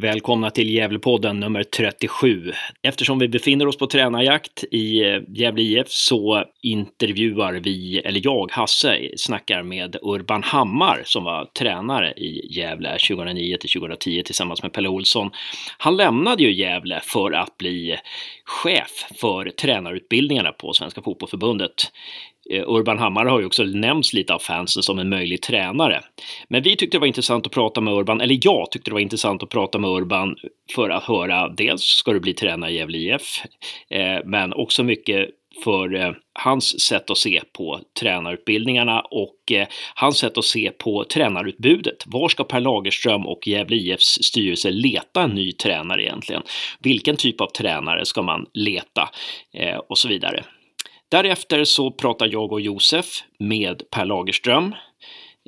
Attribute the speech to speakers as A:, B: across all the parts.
A: Välkomna till Gävlepodden nummer 37. Eftersom vi befinner oss på tränarjakt i eh, Gävle IF så intervjuar vi, eller jag, Hasse, snackar med Urban Hammar som var tränare i Gävle 2009 till 2010 tillsammans med Pelle Olsson. Han lämnade ju Gävle för att bli chef för tränarutbildningarna på Svenska Fotbollförbundet. Eh, Urban Hammar har ju också nämnts lite av fansen som en möjlig tränare. Men vi tyckte det var intressant att prata med Urban, eller jag tyckte det var intressant att prata med Urban för att höra dels ska du bli tränare i Gävle IF, eh, men också mycket för eh, hans sätt att se på tränarutbildningarna och hans sätt att se på tränarutbudet. Var ska Per Lagerström och Gävle IFs styrelse leta en ny tränare egentligen? Vilken typ av tränare ska man leta? och så vidare. Därefter så pratar jag och Josef med Per Lagerström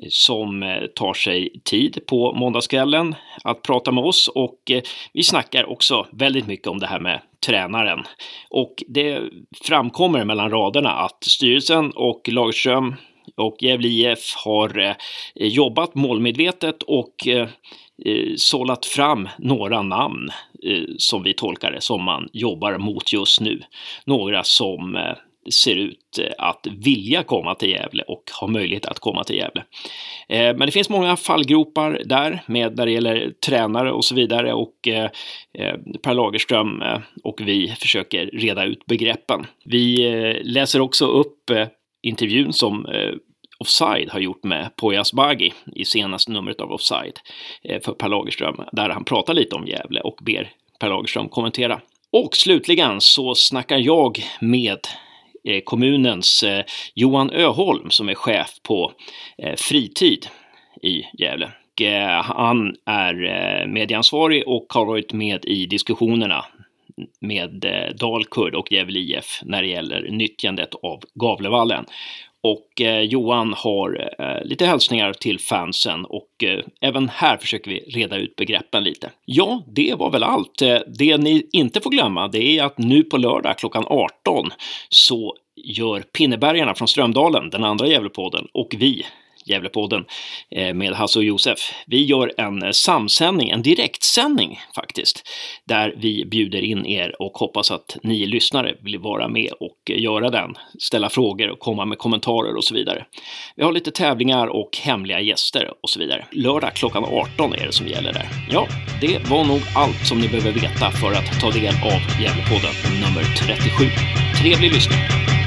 A: eh, som eh, tar sig tid på måndagskvällen att prata med oss och eh, vi snackar också väldigt mycket om det här med tränaren. Och det framkommer mellan raderna att styrelsen och Lagerström och Gävle IF har jobbat målmedvetet och sållat fram några namn som vi tolkar det som man jobbar mot just nu. Några som ser ut eh, att vilja komma till Gävle och ha möjlighet att komma till Gävle. Eh, men det finns många fallgropar där med när det gäller tränare och så vidare och eh, Per Lagerström och vi försöker reda ut begreppen. Vi läser också upp intervjun som Offside har gjort med Poyas Bagi i senaste numret av Offside för Per Lagerström, där han pratar lite om Gävle och ber Per Lagerström kommentera. Och slutligen så snackar jag med Eh, kommunens eh, Johan Öholm som är chef på eh, fritid i Gävle. Han är medieansvarig och har varit med i diskussionerna med Dalkurd och Gävle IF när det gäller nyttjandet av Gavlevallen. Och eh, Johan har eh, lite hälsningar till fansen och eh, även här försöker vi reda ut begreppen lite. Ja, det var väl allt. Eh, det ni inte får glömma, det är att nu på lördag klockan 18 så gör Pinnebergarna från Strömdalen, den andra Gävlepodden, och vi Gävlepodden eh, med Hasse och Josef. Vi gör en eh, samsändning, en direktsändning faktiskt, där vi bjuder in er och hoppas att ni lyssnare vill vara med och eh, göra den, ställa frågor och komma med kommentarer och så vidare. Vi har lite tävlingar och hemliga gäster och så vidare. Lördag klockan 18 är det som gäller där. Ja, det var nog allt som ni behöver veta för att ta del av Gävlepodden nummer 37. Trevlig lyssning!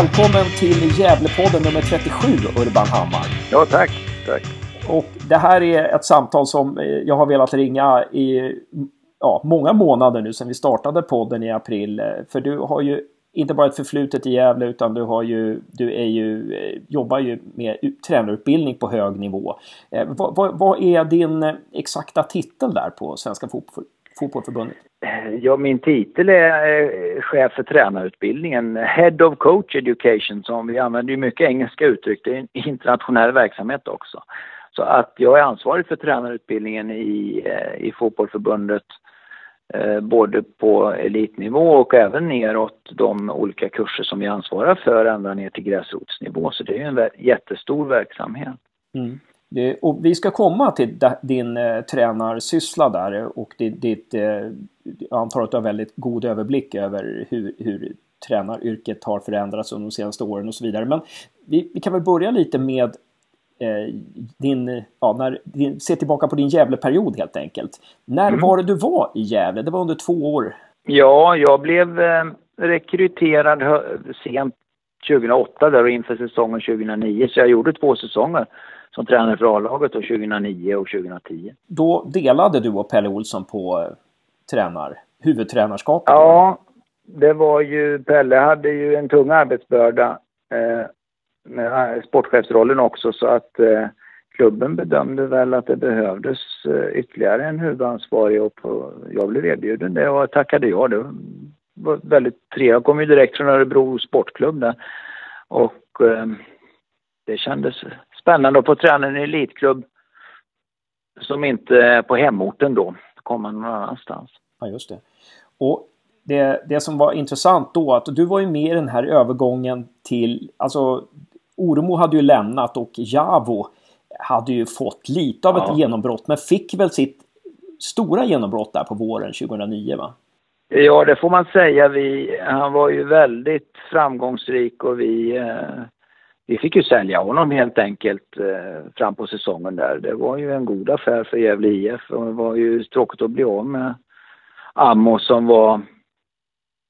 A: Välkommen till Gävlepodden nummer 37, Urban Hammar.
B: Ja, tack. tack.
A: Och det här är ett samtal som eh, jag har velat ringa i ja, många månader nu sedan vi startade podden i april. Eh, för du har ju inte bara ett förflutet i Gävle utan du, har ju, du är ju, eh, jobbar ju med tränarutbildning på hög nivå. Vad, vad, vad är din exakta titel där på Svenska Fotbollförbundet?
B: Ja, min titel är eh, chef för tränarutbildningen, Head of Coach Education, som vi använder ju mycket engelska uttryck, det är en internationell verksamhet också. Så att jag är ansvarig för tränarutbildningen i, eh, i fotbollförbundet, eh, både på elitnivå och även neråt de olika kurser som vi ansvarar för ända ner till gräsrotsnivå. Så det är en jättestor verksamhet. Mm.
A: Och vi ska komma till din eh, tränarsyssla där och ditt, eh, jag antar att du har väldigt god överblick över hur, hur tränaryrket har förändrats under de senaste åren och så vidare. Men vi, vi kan väl börja lite med eh, din, ja, när, din, se tillbaka på din Gävleperiod helt enkelt. När mm. var det du var i Gävle? Det var under två år.
B: Ja, jag blev eh, rekryterad sent 2008 där och inför säsongen 2009, så jag gjorde två säsonger som tränare för A-laget 2009 och 2010.
A: Då delade du och Pelle Olsson på eh, tränar, huvudtränarskapet?
B: Ja, det var ju, Pelle hade ju en tung arbetsbörda eh, med sportchefsrollen också så att eh, klubben bedömde väl att det behövdes eh, ytterligare en huvudansvarig och på, jag blev erbjuden det och tackade ja. Det var väldigt trevligt. Jag kom ju direkt från Örebro Sportklubb där och eh, det kändes spännande att få träna en elitklubb som inte är på hemorten då, komma någon annanstans.
A: Ja, just det. Och det, det som var intressant då att du var ju med i den här övergången till, alltså Oremo hade ju lämnat och Javo hade ju fått lite av ett ja. genombrott men fick väl sitt stora genombrott där på våren 2009 va?
B: Ja, det får man säga. Vi, han var ju väldigt framgångsrik och vi, eh, vi fick ju sälja honom helt enkelt eh, fram på säsongen där. Det var ju en god affär för Gävle IF och det var ju tråkigt att bli av med Ammo som var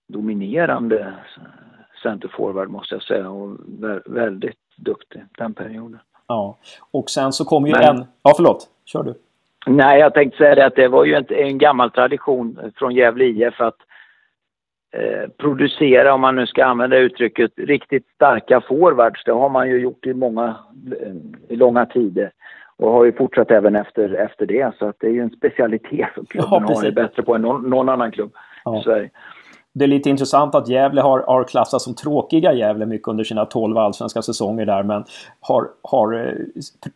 B: dominerande centerforward måste jag säga och väldigt duktig den perioden.
A: Ja, och sen så kom ju Men, en... Ja, förlåt. Kör du.
B: Nej, jag tänkte säga det att det var ju en, en gammal tradition från Gävle IF att producera, om man nu ska använda uttrycket, riktigt starka forwards. Det har man ju gjort i många, i långa tider och har ju fortsatt även efter, efter det. Så att det är ju en specialitet som klubben ja, har det bättre på än någon, någon annan klubb ja. i Sverige
A: det är lite intressant att Gävle har, har klassats som tråkiga Gävle mycket under sina 12 allsvenska säsonger där men har, har eh,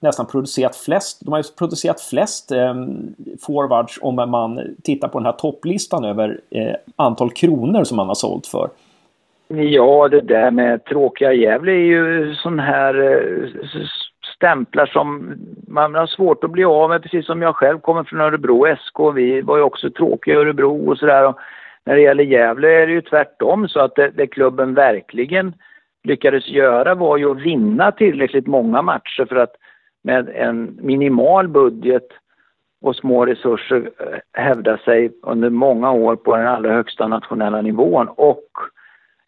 A: nästan producerat flest, de har producerat flest eh, forwards om man tittar på den här topplistan över eh, antal kronor som man har sålt för.
B: Ja, det där med tråkiga Gävle är ju sån här eh, stämplar som man har svårt att bli av med, precis som jag själv kommer från Örebro SK. Vi var ju också tråkiga i Örebro och sådär. När det gäller Gävle är det ju tvärtom så att det, det klubben verkligen lyckades göra var ju att vinna tillräckligt många matcher för att med en minimal budget och små resurser eh, hävda sig under många år på den allra högsta nationella nivån och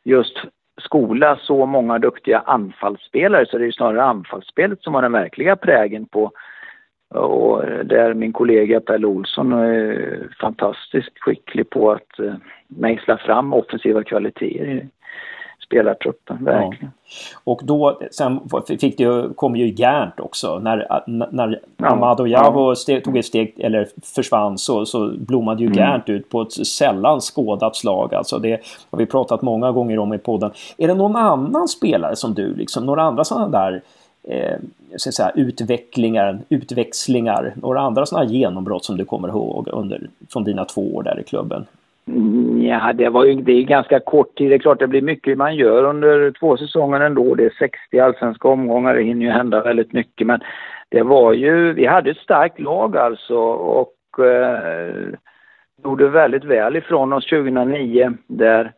B: just skola så många duktiga anfallsspelare. Så det är ju snarare anfallsspelet som har den verkliga prägen på och där min kollega Pelle Olsson är fantastiskt skicklig på att eh, mejsla fram offensiva kvaliteter i spelartruppen, verkligen.
A: Ja. Och då, sen fick det, kom ju Gärnt också. När, när ja. Amado Javo ja. tog ett steg, eller försvann, så, så blommade ju mm. Gärnt ut på ett sällan skådat slag. Alltså det har vi pratat många gånger om i podden. Är det någon annan spelare som du, liksom, några andra sådana där eh, så säga, utvecklingar, utväxlingar, några andra sådana genombrott som du kommer ihåg under, från dina två år där i klubben?
B: Mm, ja, det var ju det är ganska kort tid. Det är klart det blir mycket man gör under två säsonger ändå. Det är 60 allsvenska omgångar, det hinner ju hända väldigt mycket. Men det var ju, vi hade ett starkt lag alltså och eh, gjorde väldigt väl ifrån oss 2009 där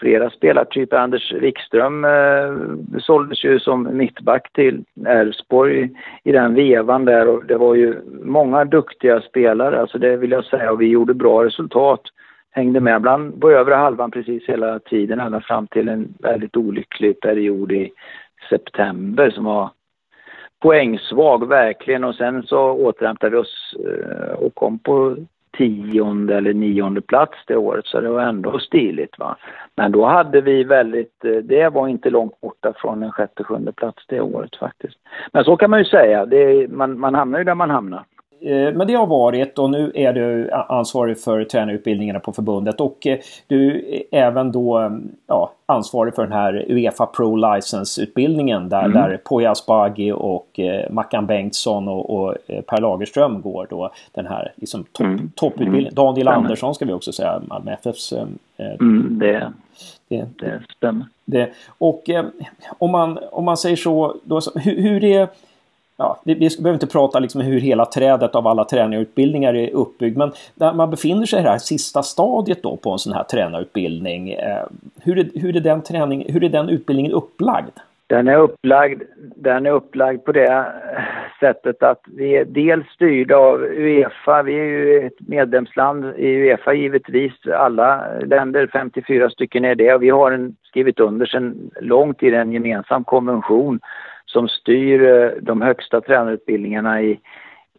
B: flera spelartyper. Anders Wikström eh, såldes ju som mittback till Elfsborg i den vevan där och det var ju många duktiga spelare, alltså det vill jag säga och vi gjorde bra resultat. Hängde med bland på övre halvan precis hela tiden ända fram till en väldigt olycklig period i september som var poängsvag verkligen och sen så återhämtade vi oss eh, och kom på tionde eller nionde plats det året så det var ändå stiligt. Va? Men då hade vi väldigt, eh, det var inte långt borta från en sjätte, sjunde plats det året faktiskt. Men så kan man ju säga, det, man, man hamnar ju där man hamnar.
A: Eh, men det har varit och nu är du ansvarig för tränarutbildningarna på förbundet och eh, du är även då mm, ja, ansvarig för den här Uefa Pro License-utbildningen där, mm. där Poya Asbaghi och eh, Mackan Bengtsson och, och Per Lagerström går då den här liksom, top, mm. topputbildningen. Mm. Daniel mm. Andersson ska vi också säga, Malmö FFs... Eh,
B: mm, det, det, det stämmer.
A: Det, och eh, om, man, om man säger så, då, hur, hur är ja, vi, vi behöver inte prata liksom hur hela trädet av alla tränarutbildningar är uppbyggd, men när man befinner sig i det här sista stadiet då på en sån här tränarutbildning, eh, hur, är, hur, är den träning, hur är den utbildningen upplagd?
B: Den är upplagd, den är upplagd på det eh, sättet att vi är dels styrda av Uefa. Vi är ju ett medlemsland i Uefa givetvis. Alla länder, 54 stycken är det. Och vi har en, skrivit under sedan lång tid en gemensam konvention som styr eh, de högsta tränarutbildningarna i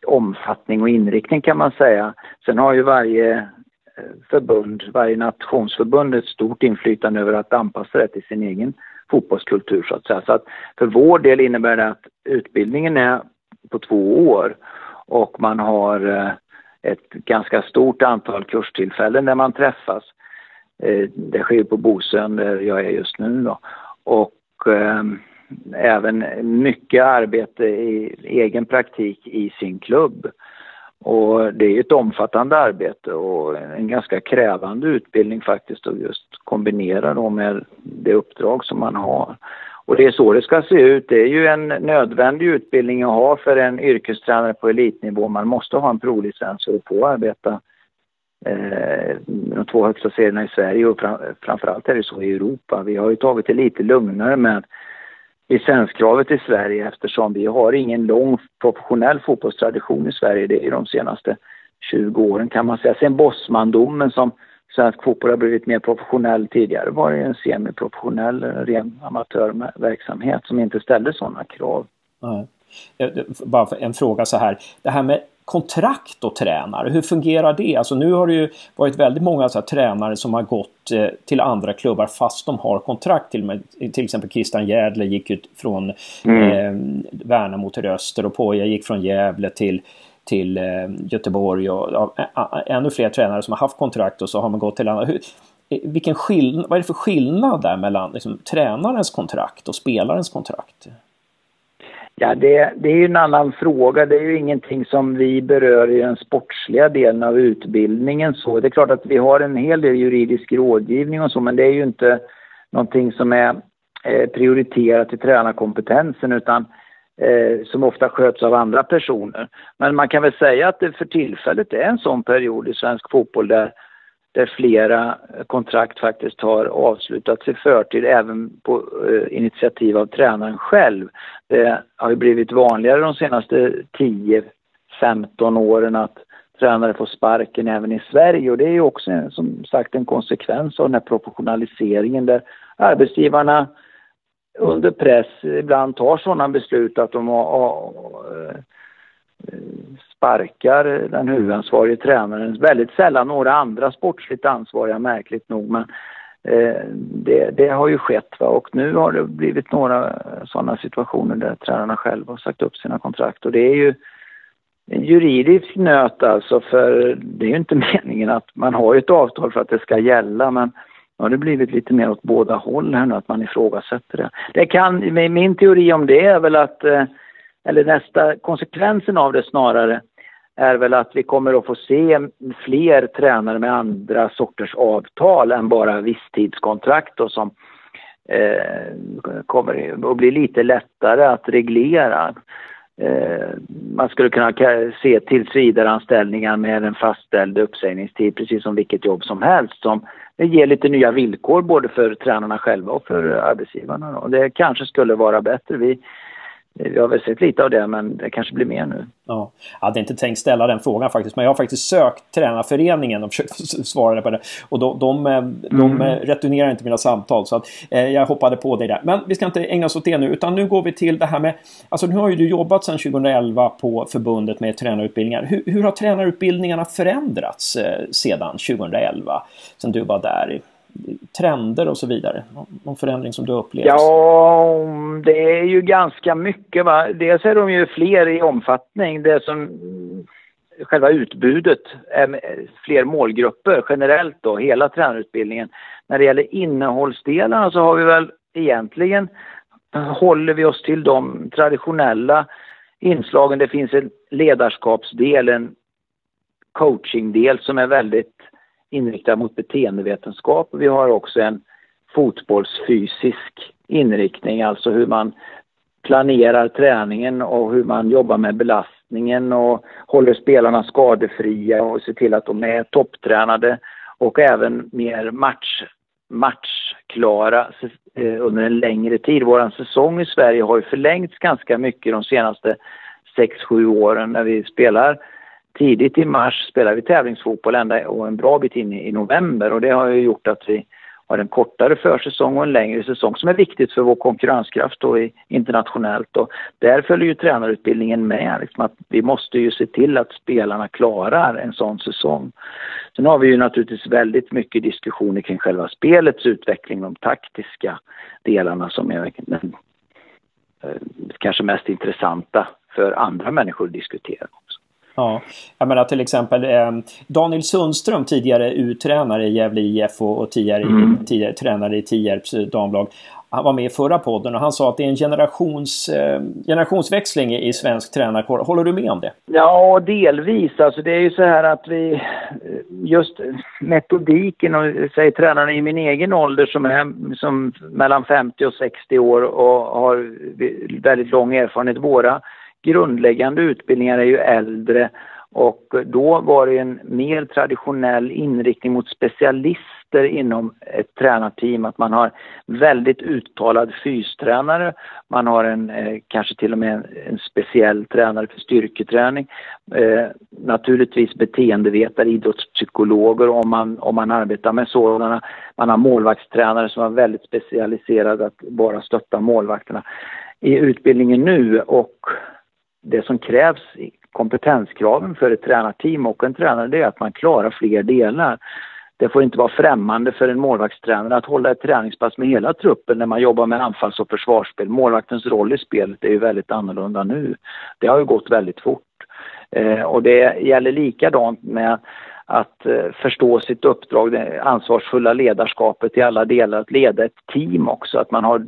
B: omfattning och inriktning kan man säga. Sen har ju varje eh, förbund, varje nationsförbund ett stort inflytande över att anpassa det till sin egen fotbollskultur så att säga. Så att för vår del innebär det att utbildningen är på två år och man har eh, ett ganska stort antal kurstillfällen där man träffas. Det sker på Bosön där jag är just nu då. Och ehm, även mycket arbete i egen praktik i sin klubb. Och det är ett omfattande arbete och en ganska krävande utbildning faktiskt att just kombinera då med det uppdrag som man har. Och det är så det ska se ut. Det är ju en nödvändig utbildning att ha för en yrkestränare på elitnivå. Man måste ha en provlicens för att få arbeta eh, de två högsta serierna i Sverige och fram, framförallt är det så i Europa. Vi har ju tagit det lite lugnare med licenskravet i Sverige eftersom vi har ingen lång professionell fotbollstradition i Sverige. Det är de senaste 20 åren kan man säga. Sen Bosmandomen som svensk fotboll har blivit mer professionell tidigare var det en semiprofessionell ren amatörverksamhet som inte ställde sådana krav.
A: Mm. Bara en fråga så här. Det här med kontrakt och tränare, hur fungerar det? Alltså nu har det ju varit väldigt många så tränare som har gått eh, till andra klubbar fast de har kontrakt. Till, med, till exempel Christian Järdle gick ut från mm. eh, Värnamo till Öster och Poja gick från Gävle till till eh, Göteborg och ja, ännu fler tränare som har haft kontrakt och så har man gått till andra. Hur, eh, vilken skillnad, vad är det för skillnad där mellan liksom, tränarens kontrakt och spelarens kontrakt?
B: Ja, det, det är ju en annan fråga. Det är ju ingenting som vi berör i den sportsliga delen av utbildningen. Så det är klart att vi har en hel del juridisk rådgivning och så, men det är ju inte någonting som är eh, prioriterat i tränarkompetensen utan eh, som ofta sköts av andra personer. Men man kan väl säga att det för tillfället är en sån period i svensk fotboll där där flera kontrakt faktiskt har avslutats i förtid även på eh, initiativ av tränaren själv. Det har ju blivit vanligare de senaste 10-15 åren att tränare får sparken även i Sverige och det är ju också som sagt en konsekvens av den här professionaliseringen där arbetsgivarna under press ibland tar sådana beslut att de har, har, eh, sparkar den huvudansvarige tränaren. Väldigt sällan några andra sportsligt ansvariga, märkligt nog. Men eh, det, det, har ju skett. Va? Och nu har det blivit några sådana situationer där tränarna själva har sagt upp sina kontrakt. Och det är ju en juridisk nöt alltså, för det är ju inte meningen att man har ett avtal för att det ska gälla. Men nu har det blivit lite mer åt båda håll här nu, att man ifrågasätter det. det kan, min teori om det är väl att eh, eller nästa konsekvensen av det snarare är väl att vi kommer att få se fler tränare med andra sorters avtal än bara visstidskontrakt och som eh, kommer att bli lite lättare att reglera. Eh, man skulle kunna se tillsvidareanställningar med en fastställd uppsägningstid precis som vilket jobb som helst som ger lite nya villkor både för tränarna själva och för arbetsgivarna. Och det kanske skulle vara bättre. Vi, vi har väl sett lite av det men det kanske blir mer nu.
A: Ja, jag hade inte tänkt ställa den frågan faktiskt men jag har faktiskt sökt tränarföreningen och försökt svara på det. Och de, de, eh, de mm. returnerar inte mina samtal så att eh, jag hoppade på det där. Men vi ska inte ägna oss åt det nu utan nu går vi till det här med Alltså nu har ju du jobbat sedan 2011 på förbundet med tränarutbildningar. Hur, hur har tränarutbildningarna förändrats eh, sedan 2011? Sen du var där? Trender och så vidare? Någon förändring som du upplever?
B: Ja, det är ju ganska mycket. Va? Dels är de ju fler i omfattning. Det som själva utbudet är fler målgrupper generellt då, hela tränarutbildningen. När det gäller innehållsdelarna så har vi väl egentligen håller vi oss till de traditionella inslagen. Det finns en ledarskapsdel, en coachingdel som är väldigt inriktad mot beteendevetenskap. Vi har också en fotbollsfysisk inriktning, alltså hur man planerar träningen och hur man jobbar med belastningen och håller spelarna skadefria och ser till att de är topptränade och även mer match, matchklara eh, under en längre tid. Vår säsong i Sverige har ju förlängts ganska mycket de senaste 6-7 åren när vi spelar tidigt i mars spelar vi tävlingsfotboll ända och en bra bit in i, november och det har ju gjort att vi har en kortare försäsong och en längre säsong som är viktigt för vår konkurrenskraft då internationellt. Och där följer ju tränarutbildningen med. Liksom att vi måste ju se till att spelarna klarar en sån säsong. Sen har vi ju naturligtvis väldigt mycket diskussioner kring själva spelets utveckling, de taktiska delarna som är den, eh, kanske mest intressanta för andra människor att diskutera.
A: Ja, jag menar till exempel eh, Daniel Sundström, tidigare U-tränare i Gävle IF och, och tidigare, mm. tidigare tränare i Tierps damlag. han var med i förra podden och han sa att det är en generations, eh, generationsväxling i svensk tränarkår. Håller du med om det?
B: Ja, delvis. Alltså det är ju så här att vi just metodiken och säg tränarna i min egen ålder som är som mellan 50 och 60 år och har väldigt lång erfarenhet. Våra grundläggande utbildningar är ju äldre och då var det en mer traditionell inriktning mot specialister inom ett tränarteam. Att man har väldigt uttalad fystränare, man har en, eh, kanske till och med en, en speciell tränare för styrketräning. Eh, naturligtvis beteendevetare, idrottspsykologer om man, om man arbetar med sådana. Man har målvaktstränare som är väldigt specialiserade att bara stötta målvakterna i utbildningen nu och det som krävs kompetenskraven för ett tränarteam och en tränare det är att man klarar fler delar. Det får inte vara främmande för en målvaktstränare att hålla ett träningspass med hela truppen när man jobbar med anfalls och försvarsspel. Målvaktens roll i spelet är ju väldigt annorlunda nu. Det har ju gått väldigt fort. Eh, och det gäller likadant med att eh, förstå sitt uppdrag, det ansvarsfulla ledarskapet i alla delar, att leda ett team också, att man har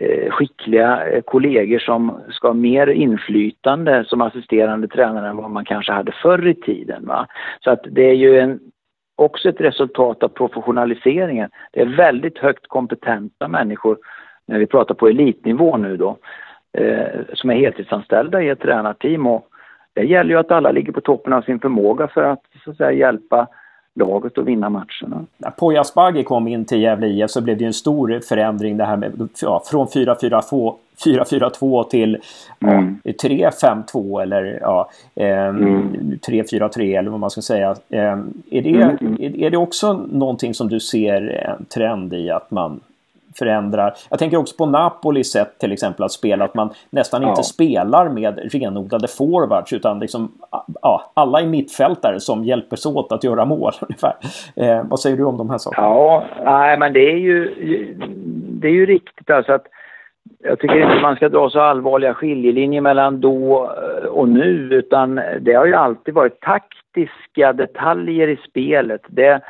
B: Eh, skickliga eh, kollegor som ska ha mer inflytande som assisterande tränare än vad man kanske hade förr i tiden. Va? Så att det är ju en, också ett resultat av professionaliseringen. Det är väldigt högt kompetenta människor, när vi pratar på elitnivå nu då, eh, som är heltidsanställda i ett tränarteam och det gäller ju att alla ligger på toppen av sin förmåga för att, så att säga, hjälpa laget att vinna matcherna.
A: När Poya Asbaghi kom in till Gävle IF så blev det en stor förändring det här med ja, från 4-4-2 till mm. ja, 3-5-2 eller ja, eh, mm. 3-4-3 eller vad man ska säga. Eh, är, det, mm. är, är det också någonting som du ser en trend i att man förändrar. Jag tänker också på Napolis sätt till exempel att spela, att man nästan ja. inte spelar med renodlade forwards utan liksom, ja, alla är mittfältare som hjälper sig åt att göra mål ungefär. Eh, vad säger du om de här sakerna?
B: Ja, nej men det är ju, det är ju riktigt alltså att jag tycker inte man ska dra så allvarliga skiljelinjer mellan då och nu utan det har ju alltid varit taktiska detaljer i spelet. Det,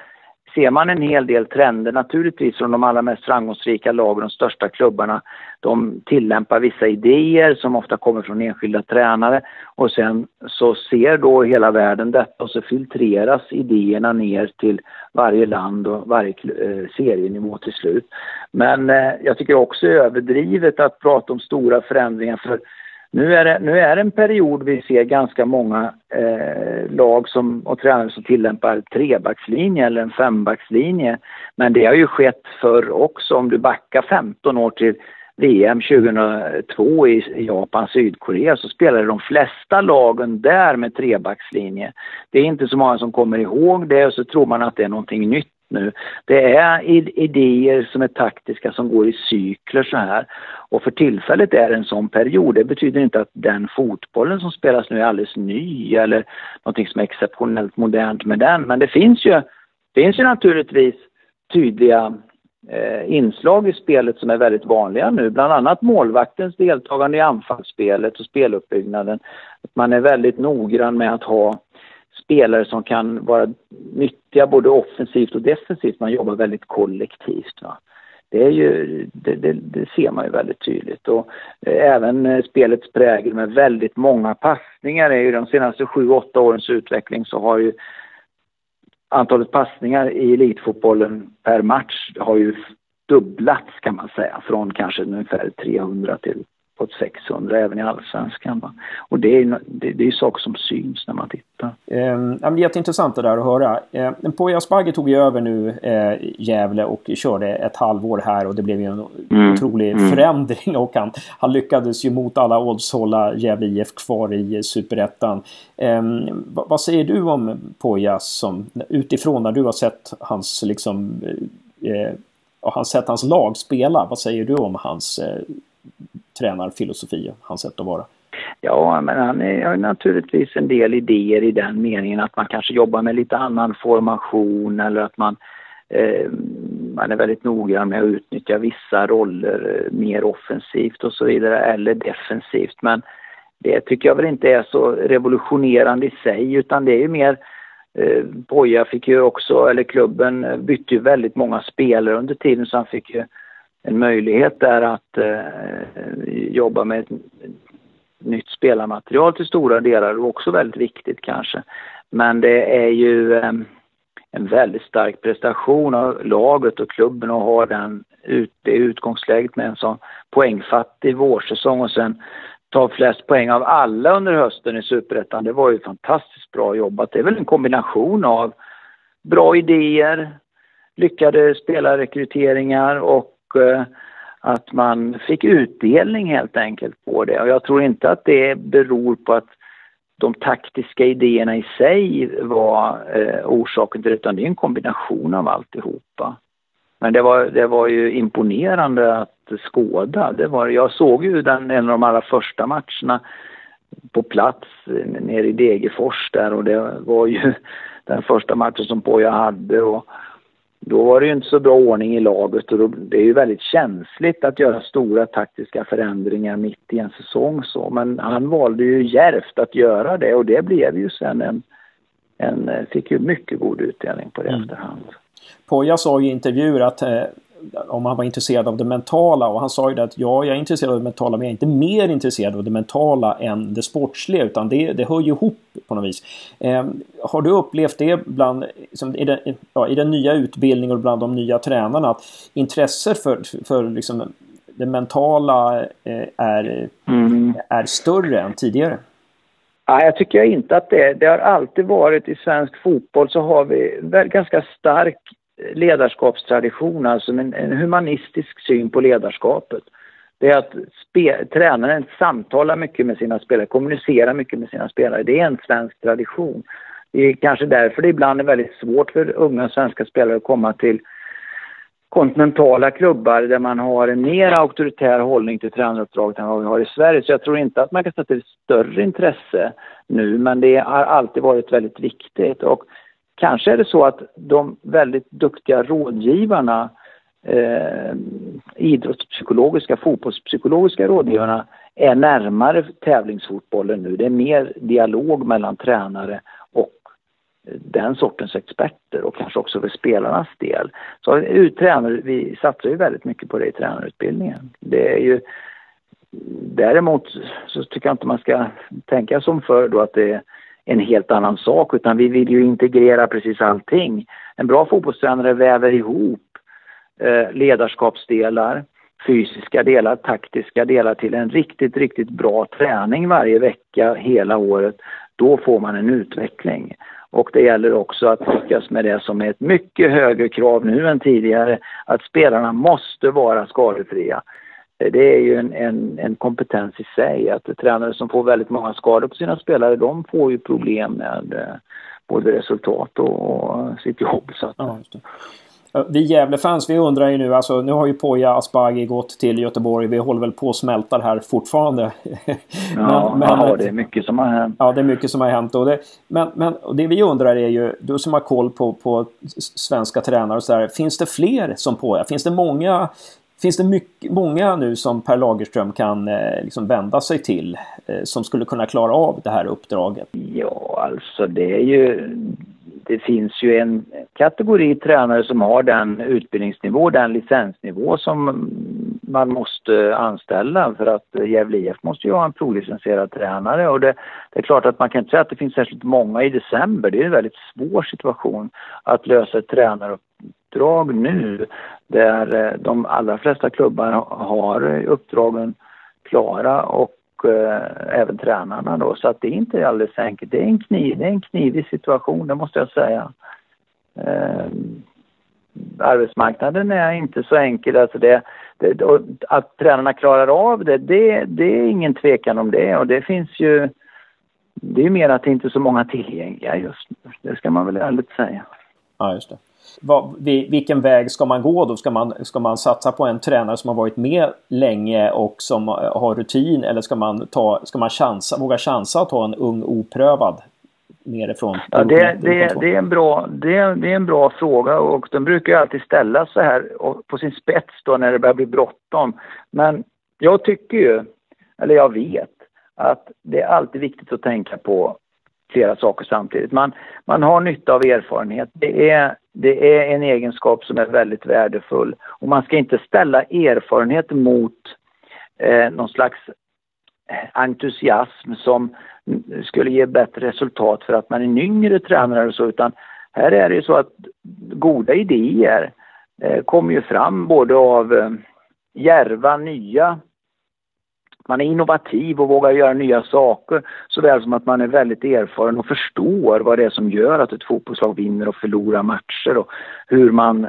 B: ser man en hel del trender naturligtvis från de allra mest framgångsrika lagen, de största klubbarna. De tillämpar vissa idéer som ofta kommer från enskilda tränare och sen så ser då hela världen detta och så filtreras idéerna ner till varje land och varje eh, serienivå till slut. Men eh, jag tycker också det är överdrivet att prata om stora förändringar för nu är, det, nu är det en period vi ser ganska många eh, lag som, och tränare som tillämpar trebackslinje eller en fembackslinje. Men det har ju skett förr också. Om du backar 15 år till VM 2002 i Japan, Sydkorea så spelade de flesta lagen där med trebackslinje. Det är inte så många som kommer ihåg det och så tror man att det är någonting nytt nu. Det är idéer som är taktiska som går i cykler så här. Och för tillfället är det en sån period. Det betyder inte att den fotbollen som spelas nu är alldeles ny eller någonting som är exceptionellt modernt med den. Men det finns ju, finns ju naturligtvis tydliga eh, inslag i spelet som är väldigt vanliga nu. Bland annat målvaktens deltagande i anfallsspelet och speluppbyggnaden. Att man är väldigt noggrann med att ha spelare som kan vara nyttiga både offensivt och defensivt. Man jobbar väldigt kollektivt. Va? Det, är ju, det, det, det, ser man ju väldigt tydligt. Och eh, även eh, spelets prägel med väldigt många passningar är ju de senaste sju, åtta årens utveckling så har ju antalet passningar i elitfotbollen per match har ju dubblats kan man säga från kanske ungefär 300 till uppåt 600 även i allsvenskan. Och det är, det, det är saker som syns när man tittar.
A: Eh, jätteintressant det där att höra. Eh, Poya Asbaghi tog ju över nu eh, Gävle och körde ett halvår här och det blev ju en mm. otrolig mm. förändring och han, han lyckades ju mot alla odds hålla Gävle IF kvar i Superettan. Eh, vad, vad, säger du om Poya som utifrån när du har sett hans liksom eh, och han sett hans lag spela. Vad säger du om hans eh, tränarfilosofi, hans sätt att vara?
B: Ja, men han har naturligtvis en del idéer i den meningen att man kanske jobbar med lite annan formation eller att man, eh, man är väldigt noggrann med att utnyttja vissa roller eh, mer offensivt och så vidare eller defensivt. Men det tycker jag väl inte är så revolutionerande i sig utan det är ju mer eh, Boja fick ju också, eller klubben eh, bytte ju väldigt många spelare under tiden så han fick ju en möjlighet där att eh, jobba med ett nytt spelarmaterial till stora delar och också väldigt viktigt kanske. Men det är ju eh, en väldigt stark prestation av laget och klubben att ha den ut, det utgångsläget med en sån poängfattig vårsäsong och sen ta flest poäng av alla under hösten i Superettan. Det var ju fantastiskt bra jobbat. Det är väl en kombination av bra idéer, lyckade spelarrekryteringar och Eh, att man fick utdelning helt enkelt på det. Och jag tror inte att det beror på att de taktiska idéerna i sig var eh, orsaken till det, utan det är en kombination av alltihopa. Men det var, det var ju imponerande att skåda. Det var, jag såg ju den, en av de allra första matcherna på plats nere i Degerfors där och det var ju den första matchen som Poja hade och då var det ju inte så bra ordning i laget och då, det är ju väldigt känsligt att göra stora taktiska förändringar mitt i en säsong så. Men han valde ju järvt att göra det och det blev ju sen en, en fick ju mycket god utdelning på det mm. efterhand.
A: Poja sa i intervjuer att eh, om han var intresserad av det mentala och han sa ju det att ja, jag är intresserad av det mentala men jag är inte mer intresserad av det mentala än det sportsliga utan det, det hör ju ihop på något vis. Eh, har du upplevt det bland, liksom, i, den, ja, i den nya utbildningen och bland de nya tränarna att intresset för, för liksom, det mentala eh, är, mm. är större än tidigare?
B: Nej, jag tycker inte att det Det har alltid varit i svensk fotboll så har vi ganska stark ledarskapstradition, alltså en, en humanistisk syn på ledarskapet. Det är att spe, tränaren samtalar mycket med sina spelare, kommunicerar mycket med sina spelare. Det är en svensk tradition. Det är kanske därför det ibland är väldigt svårt för unga svenska spelare att komma till kontinentala klubbar där man har en mer auktoritär hållning till tränaruppdraget än vad vi har i Sverige. Så jag tror inte att man kan sätta ett större intresse nu, men det har alltid varit väldigt viktigt. Och Kanske är det så att de väldigt duktiga rådgivarna, eh, idrottspsykologiska, fotbollspsykologiska rådgivarna är närmare tävlingsfotbollen nu. Det är mer dialog mellan tränare och den sortens experter och kanske också för spelarnas del. Så tränare, vi satsar ju väldigt mycket på det i tränarutbildningen. Det är ju Däremot så tycker jag inte man ska tänka som förr då att det är en helt annan sak utan vi vill ju integrera precis allting. En bra fotbollstränare väver ihop eh, ledarskapsdelar, fysiska delar, taktiska delar till en riktigt, riktigt bra träning varje vecka hela året. Då får man en utveckling. Och det gäller också att lyckas med det som är ett mycket högre krav nu än tidigare, att spelarna måste vara skadefria det är ju en, en, en, kompetens i sig. Att tränare som får väldigt många skador på sina spelare, de får ju problem med eh, både resultat och, sitt jobb. Så att, ja,
A: vi Gävlefans, vi undrar ju nu, alltså nu har ju Poja Asbaghi gått till Göteborg. Vi håller väl på att smälta här fortfarande.
B: ja, men, ja, det är mycket som har hänt.
A: Ja, det är mycket som har hänt. Och det, men, men och det vi undrar är ju, du som har koll på, på svenska tränare och sådär. Finns det fler som Poja? Finns det många Finns det mycket, många nu som Per Lagerström kan eh, liksom vända sig till eh, som skulle kunna klara av det här uppdraget?
B: Ja, alltså det är ju... Det finns ju en kategori tränare som har den utbildningsnivå, den licensnivå som man måste anställa för att Gävle IF måste ju ha en provlicensierad tränare och det, det, är klart att man kan inte säga att det finns särskilt många i december. Det är en väldigt svår situation att lösa ett tränaruppdrag nu där eh, de allra flesta klubbar har uppdragen klara och eh, även tränarna då. Så att det är inte alldeles enkelt. Det är en, kniv, det är en knivig situation, det måste jag säga. Eh, arbetsmarknaden är inte så enkel. Alltså det, det, att tränarna klarar av det, det, det är ingen tvekan om det. Och det finns ju... Det är mer att det inte är så många tillgängliga just nu. Det ska man väl ärligt säga.
A: Ja, just det vad, vilken väg ska man gå då? Ska man, ska man satsa på en tränare som har varit med länge och som har rutin eller ska man, ta, ska man chansa, våga chansa att ha en ung oprövad nerifrån?
B: Ja, det, det, det, är en bra, det, det är en bra fråga och den brukar ju alltid ställas så här på sin spets då när det börjar bli bråttom. Men jag tycker ju, eller jag vet, att det är alltid viktigt att tänka på flera saker samtidigt. Man, man har nytta av erfarenhet. Det är det är en egenskap som är väldigt värdefull. Och man ska inte ställa erfarenhet mot eh, någon slags eh, entusiasm som skulle ge bättre resultat för att man är en yngre tränare och så, utan här är det ju så att goda idéer eh, kommer ju fram både av eh, järva, nya man är innovativ och vågar göra nya saker såväl som att man är väldigt erfaren och förstår vad det är som gör att ett fotbollslag vinner och förlorar matcher och hur man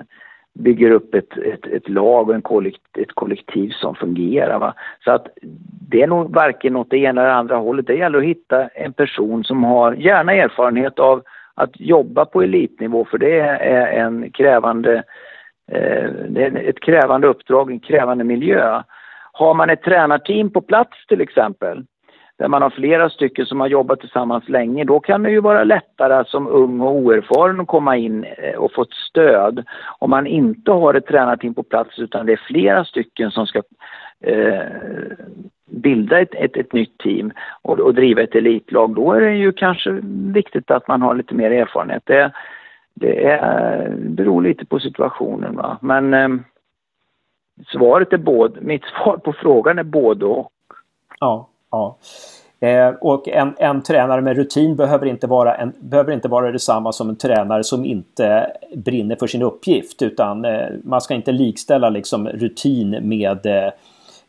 B: bygger upp ett, ett, ett lag och en kollekt, ett kollektiv som fungerar. Va? Så att det är nog varken åt det ena eller andra hållet. Det gäller att hitta en person som har gärna erfarenhet av att jobba på elitnivå för det är en krävande, eh, det är ett krävande uppdrag, en krävande miljö. Har man ett tränarteam på plats till exempel, där man har flera stycken som har jobbat tillsammans länge, då kan det ju vara lättare som ung och oerfaren att komma in eh, och få ett stöd. Om man inte har ett tränarteam på plats utan det är flera stycken som ska eh, bilda ett, ett, ett, nytt team och, och, driva ett elitlag, då är det ju kanske viktigt att man har lite mer erfarenhet. Det, det är, beror lite på situationen. Va? Men eh, Svaret är både, mitt svar på frågan är både och.
A: Ja, ja. Eh, och en, en tränare med rutin behöver inte, vara en, behöver inte vara detsamma som en tränare som inte brinner för sin uppgift. Utan eh, man ska inte likställa liksom rutin med eh,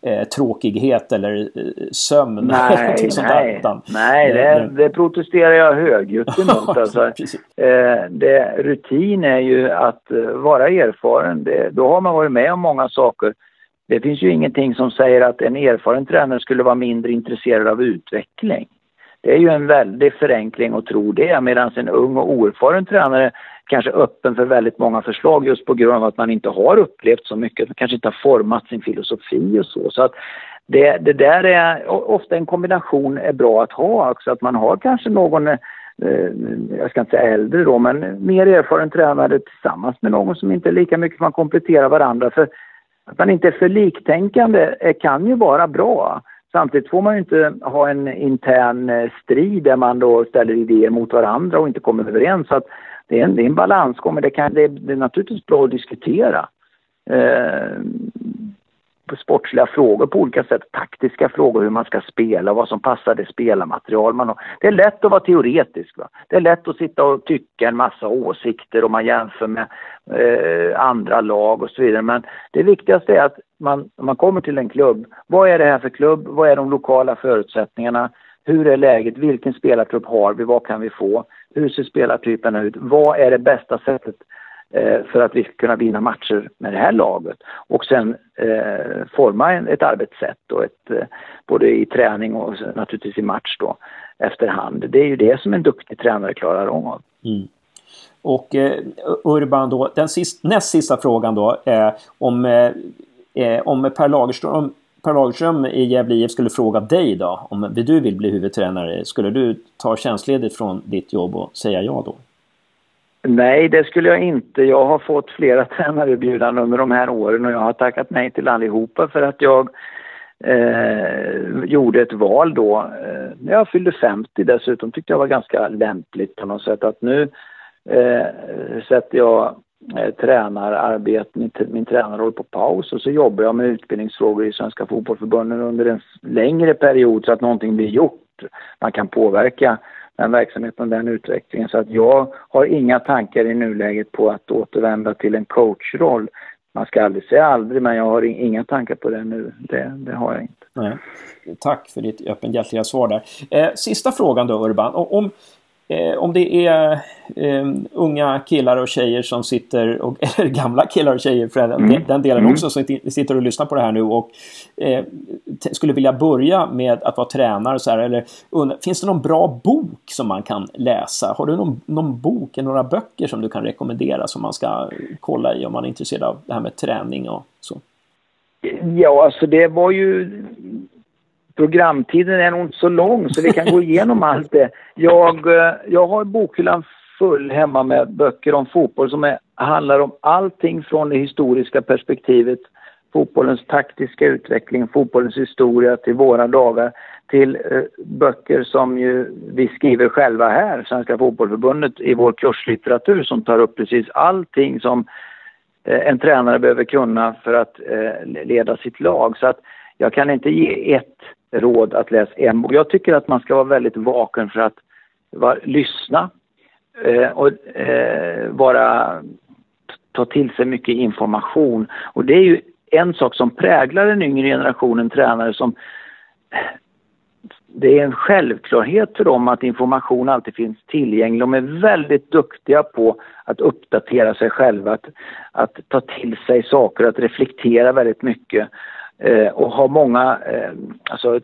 A: eh, tråkighet eller eh, sömn.
B: Nej, nej, utan, nej det, eh, det, protesterar jag högljutt emot. alltså, eh, det, rutin är ju att uh, vara erfaren. Det, då har man varit med om många saker. Det finns ju ingenting som säger att en erfaren tränare skulle vara mindre intresserad av utveckling. Det är ju en väldig förenkling att tro det medan en ung och oerfaren tränare kanske öppen för väldigt många förslag just på grund av att man inte har upplevt så mycket, man kanske inte har format sin filosofi och så. så att det, det där är ofta en kombination är bra att ha också, att man har kanske någon eh, jag ska inte säga äldre då, men mer erfaren tränare tillsammans med någon som inte är lika mycket, man kompletterar varandra. För att man inte är för liktänkande kan ju vara bra. Samtidigt får man ju inte ha en intern eh, strid där man då ställer idéer mot varandra och inte kommer överens. Så att det är en, det är en balansgång, men det, kan, det, är, det är naturligtvis bra att diskutera. Eh, sportsliga frågor på olika sätt, taktiska frågor, hur man ska spela, vad som passar det spelarmaterial man har. Det är lätt att vara teoretisk. Va? Det är lätt att sitta och tycka en massa åsikter om man jämför med eh, andra lag och så vidare. Men det viktigaste är att man, man kommer till en klubb, vad är det här för klubb? Vad är de lokala förutsättningarna? Hur är läget? Vilken spelartrupp har vi? Vad kan vi få? Hur ser spelartyperna ut? Vad är det bästa sättet eh, för att vi ska kunna vinna matcher med det här laget? Och sen eh, forma en, ett arbetssätt och ett, eh, både i träning och naturligtvis i match då efterhand. Det är ju det som en duktig tränare klarar av.
A: Mm. Och eh, Urban då, den sist, näst sista frågan då eh, om, eh, eh om Per Lagerström Per Lagerström i Gävle IF skulle fråga dig då om du vill bli huvudtränare. Skulle du ta tjänstledigt från ditt jobb och säga ja då?
B: Nej, det skulle jag inte. Jag har fått flera tränarerbjudanden under de här åren och jag har tackat nej till allihopa för att jag eh, gjorde ett val då. Eh, när jag fyllde 50 dessutom tyckte jag var ganska lämpligt på något sätt att nu eh, sätter jag eh, tränararbete, min, min tränarroll på paus och så jobbar jag med utbildningsfrågor i Svenska Fotbollförbundet under en längre period så att någonting blir gjort. Man kan påverka den verksamheten och den utvecklingen. Så att jag har inga tankar i nuläget på att återvända till en coachroll. Man ska aldrig säga aldrig, men jag har inga tankar på det nu. Det, det har jag inte.
A: Nej. Tack för ditt öppenhjärtiga svar där. Eh, sista frågan då Urban. Om, Eh, om det är eh, unga killar och tjejer som sitter, och, eller gamla killar och tjejer för den, mm. den delen mm. också, som sitter och lyssnar på det här nu och eh, skulle vilja börja med att vara tränare så här, eller finns det någon bra bok som man kan läsa? Har du någon, någon bok eller några böcker som du kan rekommendera som man ska kolla i om man är intresserad av det här med träning och så?
B: Ja, alltså det var ju programtiden är nog inte så lång så vi kan gå igenom allt det. Jag, eh, jag har bokhyllan full hemma med böcker om fotboll som är, handlar om allting från det historiska perspektivet, fotbollens taktiska utveckling, fotbollens historia till våra dagar, till eh, böcker som ju vi skriver själva här, Svenska Fotbollförbundet, i vår kurslitteratur som tar upp precis allting som eh, en tränare behöver kunna för att eh, leda sitt lag. Så att jag kan inte ge ett råd att läsa en bok. Jag tycker att man ska vara väldigt vaken för att var, lyssna eh, och eh, vara, ta till sig mycket information. Och det är ju en sak som präglar den yngre generationen tränare som det är en självklarhet för dem att information alltid finns tillgänglig. De är väldigt duktiga på att uppdatera sig själva, att, att ta till sig saker, att reflektera väldigt mycket Eh, och ha många, eh, alltså,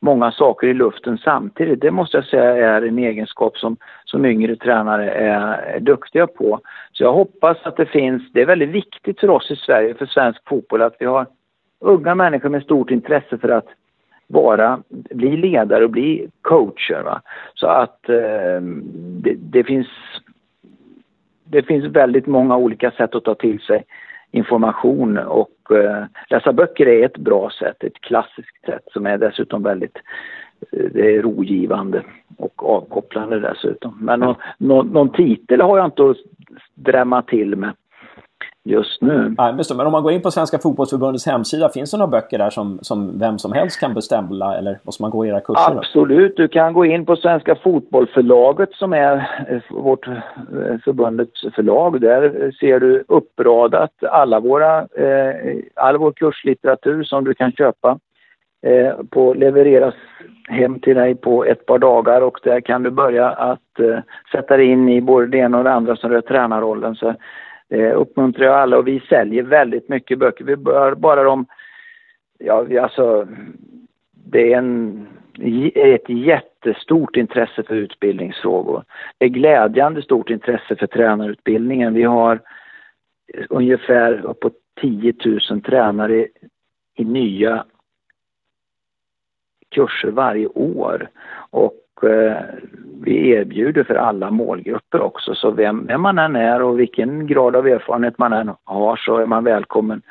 B: många saker i luften samtidigt. Det måste jag säga är en egenskap som, som yngre tränare är, är duktiga på. Så jag hoppas att det finns, det är väldigt viktigt för oss i Sverige, för svensk fotboll, att vi har unga människor med stort intresse för att vara, bli ledare och bli coacher. Va? Så att eh, det, det, finns, det finns väldigt många olika sätt att ta till sig information och eh, läsa böcker är ett bra sätt, ett klassiskt sätt som är dessutom väldigt eh, det är rogivande och avkopplande dessutom. Men någon, någon, någon titel har jag inte att drämma till med just nu.
A: Nej, men om man går in på Svenska Fotbollförbundets hemsida, finns det några böcker där som, som vem som helst kan beställa eller måste man gå i era kurser?
B: Absolut, du kan gå in på Svenska Fotbollförlaget som är eh, vårt eh, förbundets förlag. Där ser du uppradat alla våra, eh, all vår kurslitteratur som du kan köpa. Eh, på, levereras hem till dig på ett par dagar och där kan du börja att eh, sätta dig in i både det ena och det andra som rör tränarrollen. Så eh, uppmuntrar jag alla och vi säljer väldigt mycket böcker. Vi bör bara de, ja vi alltså, det är en, ett jättestort intresse för utbildningsfrågor. Det är glädjande stort intresse för tränarutbildningen. Vi har ungefär uppåt 10 000 tränare i, i nya kurser varje år. Och Eh, vi erbjuder för alla målgrupper också. Så vem, vem man än är och vilken grad av erfarenhet man än har så är man välkommen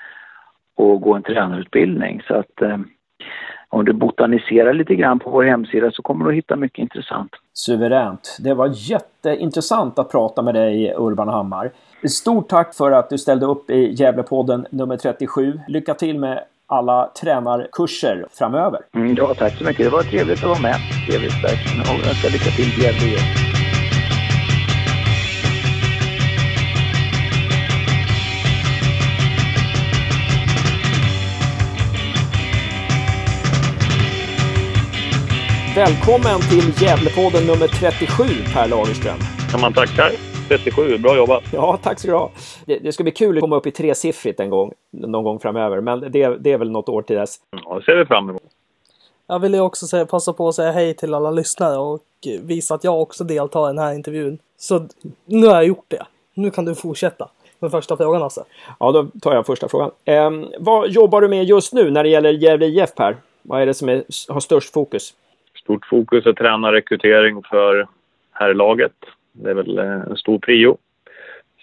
B: att gå en tränarutbildning. Så att eh, om du botaniserar lite grann på vår hemsida så kommer du att hitta mycket intressant.
A: Suveränt. Det var jätteintressant att prata med dig Urban Hammar. Stort tack för att du ställde upp i Gävlepodden nummer 37. Lycka till med alla tränarkurser framöver.
B: Mm, ja, tack så mycket. Det var trevligt att vara med. Trevligt verkligen. Och önskar lycka till i Gävle
A: Välkommen till Gävlepodden nummer 37 Per Lagerström.
C: Ja, man tackar. 37, bra jobbat!
A: Ja, tack ska du ha! Det, det ska bli kul att komma upp i tresiffrigt en gång, någon gång framöver, men det, det är väl något år till dess.
C: Ja, det ser vi fram emot.
D: Jag vill också säga, passa på att säga hej till alla lyssnare och visa att jag också deltar i den här intervjun. Så nu har jag gjort det. Nu kan du fortsätta med första frågan alltså.
A: Ja, då tar jag första frågan. Eh, vad jobbar du med just nu när det gäller Gävle IF Per? Vad är det som är, har störst fokus?
C: Stort fokus är tränarrekrytering för herrlaget. Det är väl eh, en stor prio.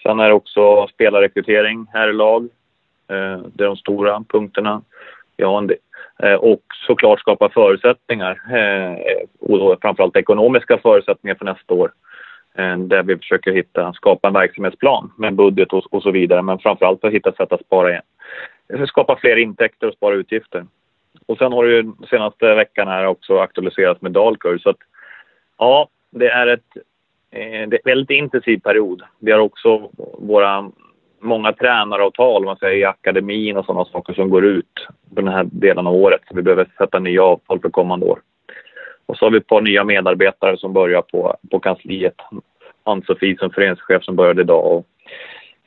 C: Sen är det också spelarrekrytering här i lag. Eh, det är de stora punkterna. Ja, eh, och såklart skapa förutsättningar, framförallt ekonomiska förutsättningar för nästa år. Där vi försöker hitta, skapa en verksamhetsplan med budget och, och så vidare. Men framförallt att hitta sätt att spara igen. Skapa fler intäkter och spara utgifter. Och sen har det ju senaste veckan här också aktualiserats med Dalkurd. Så att, ja, det är ett Eh, det är en väldigt intensiv period. Vi har också våra många tränaravtal man säger, i akademin och sådana saker som går ut på den här delen av året. Så vi behöver sätta nya avtal för kommande år. Och så har vi ett par nya medarbetare som börjar på, på kansliet. Ann-Sofie som föreningschef som började idag. Och,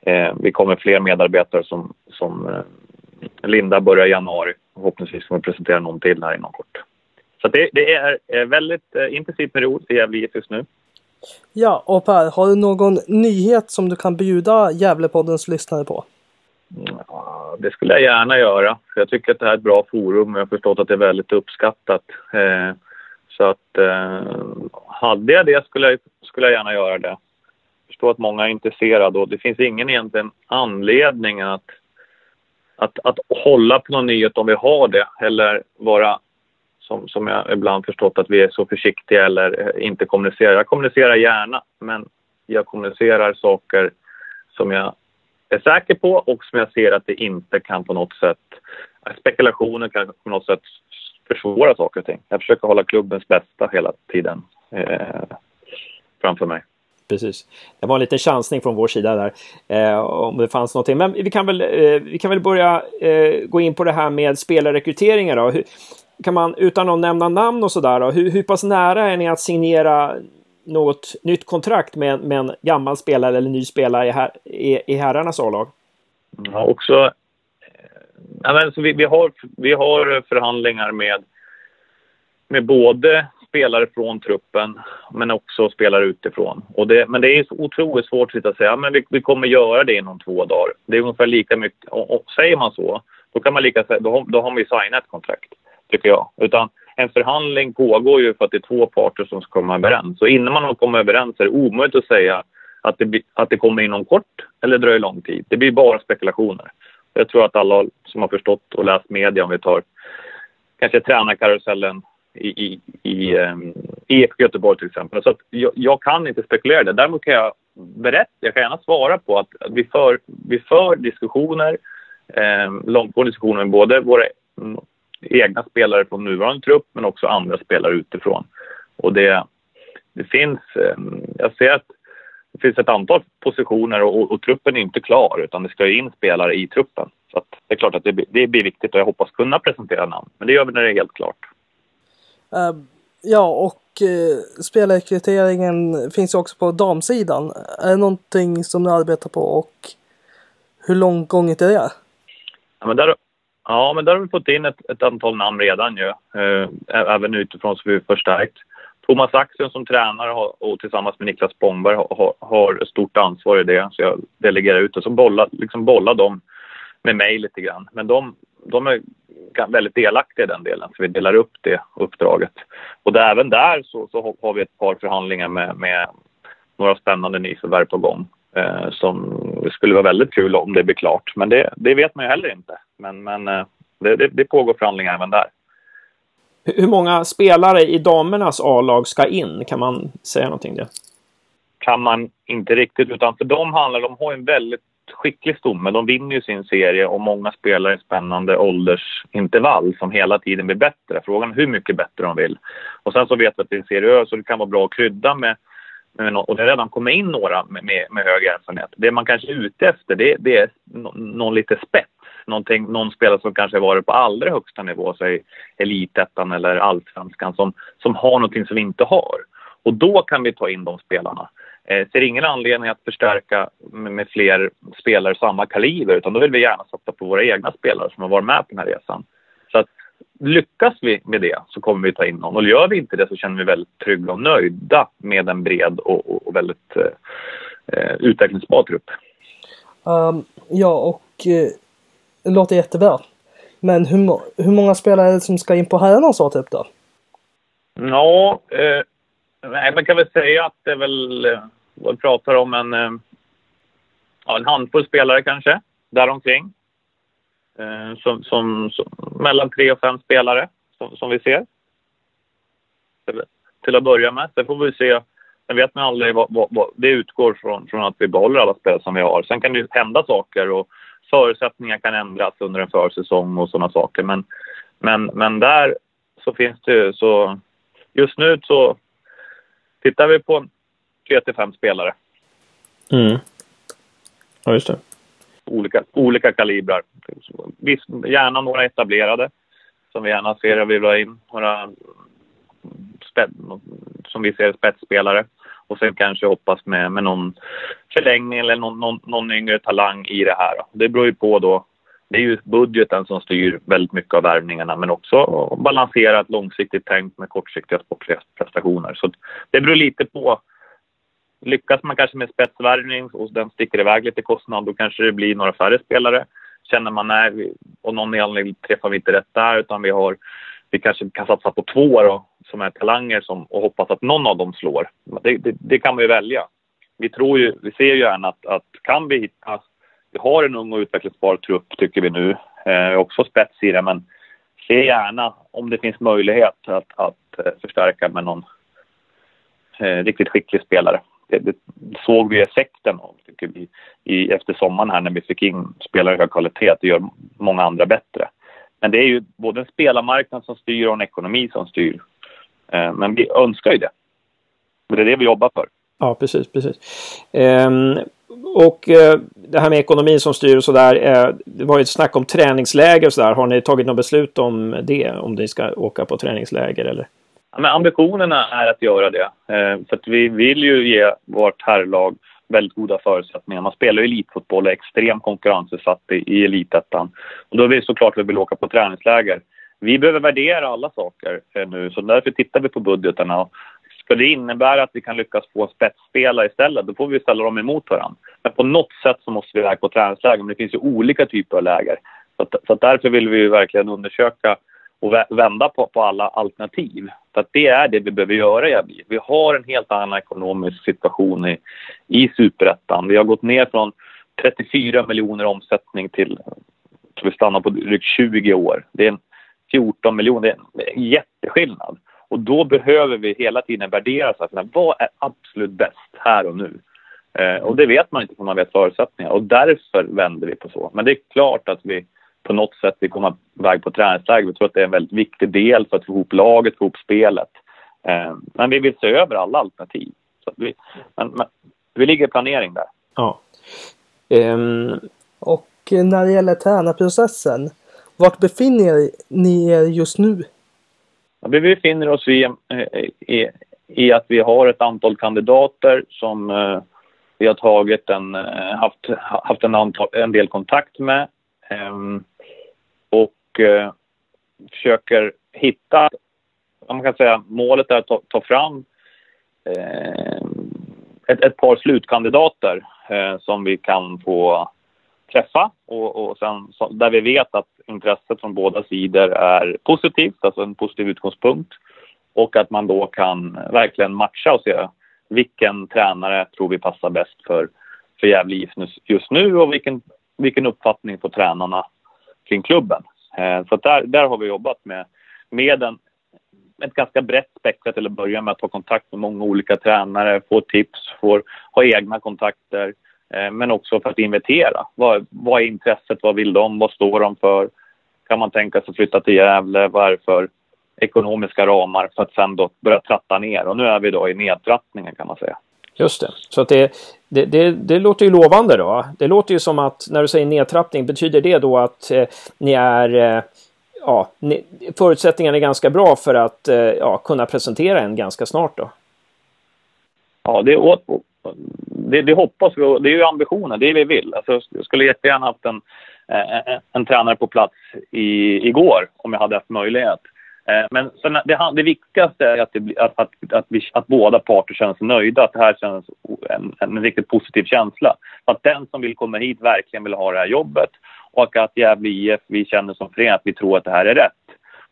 C: eh, vi kommer fler medarbetare som, som eh, Linda börjar i januari. Förhoppningsvis kommer vi presentera någon till här inom kort. Så det, det är en väldigt eh, intensiv period för Gävle just nu.
D: Ja, och Per, har du någon nyhet som du kan bjuda Gävlepoddens lyssnare på?
C: Ja, det skulle jag gärna göra. Jag tycker att det här är ett bra forum och jag har förstått att det är väldigt uppskattat. Eh, så att eh, hade jag det skulle jag, skulle jag gärna göra det. Jag förstår att många är intresserade och det finns ingen egentligen anledning att, att, att hålla på någon nyhet om vi har det eller vara som, som jag ibland förstått att vi är så försiktiga eller eh, inte kommunicerar. Jag kommunicerar gärna, men jag kommunicerar saker som jag är säker på och som jag ser att det inte kan på något sätt... Eh, spekulationer kan på något sätt försvåra saker och ting. Jag försöker hålla klubbens bästa hela tiden eh, framför mig.
A: Precis. Det var en liten chansning från vår sida där. Eh, om det fanns någonting. Men vi kan väl, eh, vi kan väl börja eh, gå in på det här med spelarrekryteringar. Då. Hur, kan man, utan att nämna namn och sådär, hur, hur pass nära är ni att signera något nytt kontrakt med, med en gammal spelare eller ny spelare i, her, i, i herrarnas A-lag?
C: Ja, också... Eh, ja, men, så vi, vi, har, vi har förhandlingar med, med både spelare från truppen men också spelare utifrån. Och det, men det är så otroligt svårt att säga men vi, vi kommer göra det inom två dagar. Det är ungefär lika mycket. Och, och säger man så, då kan man lika då, då har vi signat kontrakt, tycker jag. Utan en förhandling pågår ju för att det är två parter som ska komma överens. Så innan man har kommit överens är det omöjligt att säga att det, att det kommer inom kort eller dröjer lång tid. Det blir bara spekulationer. Jag tror att alla som har förstått och läst media, om vi tar kanske tränarkarusellen i, i, i ehm, i Göteborg till exempel. Så jag, jag, kan inte spekulera det. Däremot kan jag berätta, jag kan gärna svara på att vi för, vi för diskussioner, eh, långtgående diskussioner med både våra egna spelare från nuvarande trupp men också andra spelare utifrån. Och det, det finns, eh, jag ser att det finns ett antal positioner och, och, och, truppen är inte klar utan det ska in spelare i truppen. Så det är klart att det, det blir viktigt och jag hoppas kunna presentera namn. Men det gör vi när det är helt klart.
D: Uh, ja, och uh, spelarrekryteringen finns ju också på damsidan. Är det någonting som ni arbetar på och hur långt gånget är det?
C: Ja, men där, Ja, men där har vi fått in ett, ett antal namn redan ju. Eh, även utifrån så vi förstärkt. Thomas Axel som tränare har, och tillsammans med Niklas Spångberg har, har stort ansvar i det. Så jag delegerar ut det. Så bollar, liksom bolla dem med mig lite grann. Men de, de är väldigt delaktiga i den delen, så vi delar upp det uppdraget. Och där, även där så, så har vi ett par förhandlingar med, med några spännande nyförvärv på gång eh, som skulle vara väldigt kul om det blir klart. Men det, det vet man ju heller inte. Men, men eh, det, det, det pågår förhandlingar även där.
A: Hur många spelare i damernas A-lag ska in? Kan man säga någonting det?
C: Kan man inte riktigt, utan för dem handlar de har en väldigt skicklig stomme. De vinner ju sin serie och många spelar i spännande åldersintervall som hela tiden blir bättre. Frågan är hur mycket bättre de vill. Och sen så vet vi att det är en serie så det kan vara bra att krydda med och det har redan kommit in några med, med, med hög erfarenhet. Det man kanske är ute efter det, det är någon lite spets. Någonting, någon spelare som kanske varit på allra högsta nivå, säg elitettan eller allsvenskan, som, som har någonting som vi inte har. Och då kan vi ta in de spelarna. Eh, ser ingen anledning att förstärka med, med fler spelare samma kaliber, utan då vill vi gärna satsa på våra egna spelare som har varit med på den här resan. Lyckas vi med det så kommer vi ta in någon. Och gör vi inte det så känner vi väldigt trygga och nöjda med en bred och, och, väldigt eh, utvecklingsbar trupp.
D: Um, ja, och eh, det låter jättebra. Men hur, hur många spelare är det som ska in på herrarnas A-trupp då?
C: Ja, eh, nej, man kan väl säga att det är väl, eh, vad vi pratar om, en, eh, ja, en handfull spelare kanske, däromkring. Eh, som, som, som, mellan tre och fem spelare som, som vi ser. Till att börja med. Sen får vi se. Sen vet man aldrig vad, vad, vad, det utgår från, från att vi behåller alla spelare som vi har. Sen kan det hända saker och förutsättningar kan ändras under en försäsong och sådana saker. Men, men, men där så finns det så just nu så tittar vi på tre till fem spelare.
A: Mm. Ja, just det
C: olika, olika kalibrar. Visst, gärna några etablerade som vi gärna ser och vill ha in. Några som vi ser spetsspelare. Och sen kanske hoppas med, med någon förlängning eller någon, någon, någon yngre talang i det här. Det beror ju på då. Det är ju budgeten som styr väldigt mycket av värvningarna men också balansera ett långsiktigt tänk med kortsiktiga sportliga prestationer. Så det beror lite på Lyckas man kanske med spetsvärvning och den sticker iväg lite kostnad, då kanske det blir några färre spelare. Känner man nej, och någon anledning träffar vi inte rätt där, utan vi har vi kanske kan satsa på två då, som är talanger som, och hoppas att någon av dem slår. Det, det, det kan man ju välja. Vi, tror ju, vi ser ju gärna att, att kan vi hitta... Vi har en ung och utvecklingsbar trupp, tycker vi nu. Eh, också spets i det, men se gärna om det finns möjlighet att, att eh, förstärka med någon eh, riktigt skicklig spelare. Det, det, såg vi effekten av tycker vi, i, efter sommaren här när vi fick in spelare i hög kvalitet. Det gör många andra bättre. Men det är ju både en spelarmarknad som styr och en ekonomi som styr. Eh, men vi önskar ju det. det är det vi jobbar för.
A: Ja, precis, precis. Ehm, och eh, det här med ekonomin som styr och sådär. Eh, det var ju ett snack om träningsläger och sådär. Har ni tagit något beslut om det? Om ni ska åka på träningsläger eller?
C: Ja, men ambitionerna är att göra det. Eh, för att vi vill ju ge vårt herrlag väldigt goda förutsättningar. Man spelar ju elitfotboll och är extremt konkurrensutsatt i, i elitettan. Och då vill vi såklart att vi vill åka på träningsläger. Vi behöver värdera alla saker eh, nu, så därför tittar vi på budgeterna. Ska det innebära att vi kan lyckas få spetsspelare istället, då får vi ställa dem emot varandra. Men på något sätt så måste vi iväg på träningsläger, men det finns ju olika typer av läger. Så, att, så att därför vill vi verkligen undersöka och vända på, på alla alternativ. Så att det är det vi behöver göra i Vi har en helt annan ekonomisk situation i, i superettan. Vi har gått ner från 34 miljoner omsättning till, vi stannar på drygt 20 år. Det är en 14 miljoner, det är en jätteskillnad. Och då behöver vi hela tiden värdera så att vad är absolut bäst här och nu? Eh, och det vet man inte förrän man vet förutsättningar och därför vänder vi på så. Men det är klart att vi på något sätt vill komma iväg på träningsläger. Vi tror att det är en väldigt viktig del för att få ihop laget, få ihop spelet. Eh, men vi vill se över alla alternativ. Så vi, men, men, vi ligger i planering där.
A: Ja.
D: Um... Och när det gäller tränarprocessen, vart befinner ni er just nu?
C: Vi befinner oss i, i, i att vi har ett antal kandidater som eh, vi har tagit en, eh, haft, haft en, antal, en del kontakt med. Um, och eh, försöker hitta, man kan säga målet är att ta, ta fram eh, ett, ett, par slutkandidater eh, som vi kan få träffa och, och sen så, där vi vet att intresset från båda sidor är positivt, alltså en positiv utgångspunkt och att man då kan verkligen matcha och se vilken tränare tror vi passar bäst för, för Gävle IF just nu och vilken, vilken uppfattning får tränarna kring klubben. Eh, så där, där har vi jobbat med, med en, ett ganska brett spektrum till att börja med att ta kontakt med många olika tränare, få tips, få ha egna kontakter, eh, men också för att inventera. Vad, vad är intresset? Vad vill de? Vad står de för? Kan man tänka sig att flytta till Gävle? Vad är det för ekonomiska ramar för att sen då börja tratta ner? Och nu är vi då i nedtrattningen kan man säga.
A: Just det. Så att det, det, det, det, låter ju lovande då. Det låter ju som att när du säger nedtrappning, betyder det då att eh, ni är eh, ja, ni, förutsättningarna är ganska bra för att eh, ja, kunna presentera en ganska snart då?
C: Ja, det, det, det hoppas vi och det är ju ambitionen, det är det vi vill. Alltså, jag skulle jättegärna haft en, en, en tränare på plats i, igår om jag hade haft möjlighet. Eh, men sen, det, det viktigaste är att, det, att, att, att, vi, att, båda parter känner sig nöjda, att det här känns en, en riktigt positiv känsla. Att den som vill komma hit verkligen vill ha det här jobbet och att Gävle IF, vi känner som förening att vi tror att det här är rätt.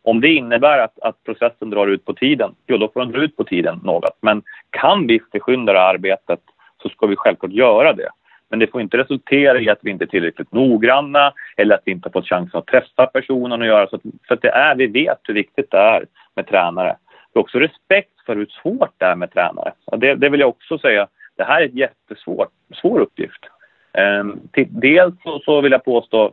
C: Om det innebär att, att processen drar ut på tiden, jo då får den dra ut på tiden något. Men kan vi förskynda det här arbetet så ska vi självklart göra det. Men det får inte resultera i att vi inte är tillräckligt noggranna eller att vi inte har fått chansen att träffa personen och göra så. Att, för att det är, vi vet hur viktigt det är med tränare. Vi har också respekt för hur svårt det är med tränare. Och det, det vill jag också säga. Det här är en jättesvår svår uppgift. Ehm, till, dels så, så, vill jag påstå,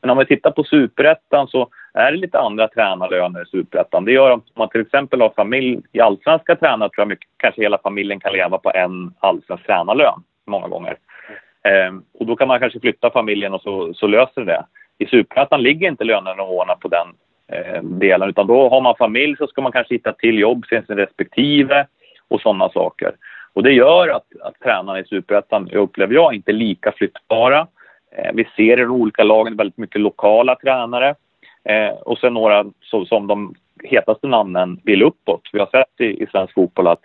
C: men om vi tittar på superettan så är det lite andra tränarlöner i superettan. Det gör om man till exempel har familj i allsvenska tränare tror jag mycket, kanske hela familjen kan leva på en allsvensk tränarlön många gånger. Eh, och då kan man kanske flytta familjen och så, så löser det. I Superettan ligger inte lönenivåerna på den eh, delen utan då har man familj så ska man kanske hitta till jobb sin respektive och sådana saker. Och det gör att, att tränarna i Superettan, upplever jag, inte är lika flyttbara. Eh, vi ser i de olika lagen väldigt mycket lokala tränare eh, och sen några så, som de hetaste namnen vill uppåt. Vi har sett i, i svensk fotboll att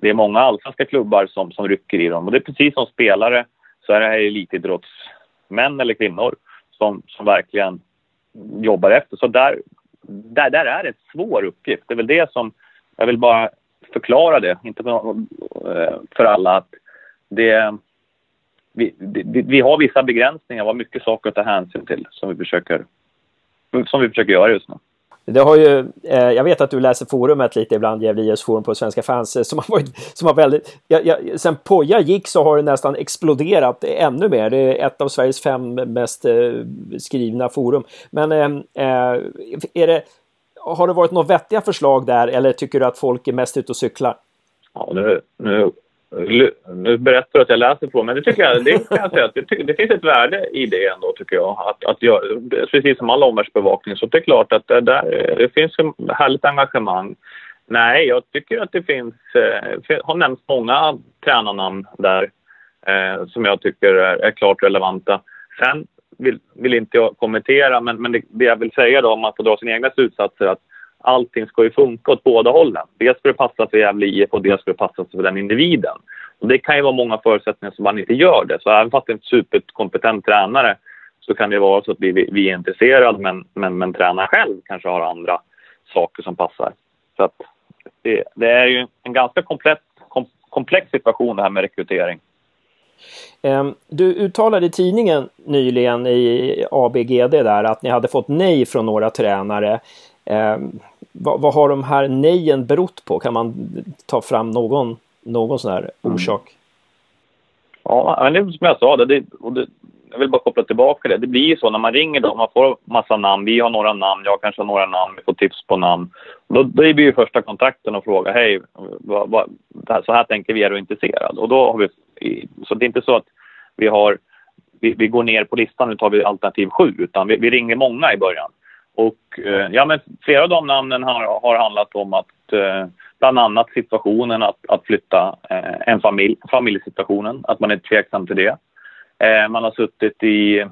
C: det är många allsvenska klubbar som, som rycker i dem och det är precis som spelare så är det här elitidrottsmän eller kvinnor som, som verkligen jobbar efter. Så där, där, där är det en svår uppgift. Det är väl det som, jag vill bara förklara det, inte för, eh, för alla, att det, vi, vi, vi har vissa begränsningar, vi har mycket saker att ta hänsyn till som vi försöker som vi försöker göra just nu.
A: Det har ju, eh, jag vet att du läser forumet lite ibland, Gävle IFs forum på Svenska fans, eh, som har varit, som har väldigt, jag, jag, sen Poja gick så har det nästan exploderat ännu mer. Det är ett av Sveriges fem mest eh, skrivna forum. Men eh, eh är det, har det varit några vettiga förslag där eller tycker du att folk är mest ute och cyklar?
C: Ja, nu, nu nu berättar du att jag läser på, men det tycker jag, det kan jag säga att det, det, finns ett värde i det ändå tycker jag. Att, att jag, precis som all omvärldsbevakning så det är klart att det, där, det finns ett härligt engagemang. Nej, jag tycker att det finns, eh, har nämnts många tränarnamn där eh, som jag tycker är, är, klart relevanta. Sen vill, vill inte jag kommentera, men, men det, det jag vill säga då om man får dra sina egna slutsatser att allting ska ju funka åt båda hållen. Dels ska det passa för Gävle IF och dels ska det passa för den individen. Och det kan ju vara många förutsättningar som man inte gör det. Så även fast det är en superkompetent tränare så kan det vara så att vi, vi är intresserade men, men, men tränaren själv kanske har andra saker som passar. Så att det, det är ju en ganska komplex, kom, komplex situation det här med rekrytering.
A: Ehm, du uttalade i tidningen nyligen i ABGD där att ni hade fått nej från några tränare. Eh, vad, vad, har de här nejen berott på? Kan man ta fram någon, någon sån här mm. orsak? Mm.
C: Ja, men det är som jag sa, det, det, det, jag vill bara koppla tillbaka det. Det blir ju så när man ringer dem, man får massa namn. Vi har några namn, jag kanske har några namn, vi får tips på namn. Då, då blir ju första kontakten och fråga, hej, vad, vad, så här tänker vi, är du intresserad? Och då har vi, så det är inte så att vi har, vi, vi går ner på listan, nu tar vi alternativ sju, utan vi, vi ringer många i början. Och eh, ja, men flera av de namnen har, har handlat om att eh, bland annat situationen att, att flytta eh, en familj, familjesituationen, att man är tveksam till det. Eh, man har suttit i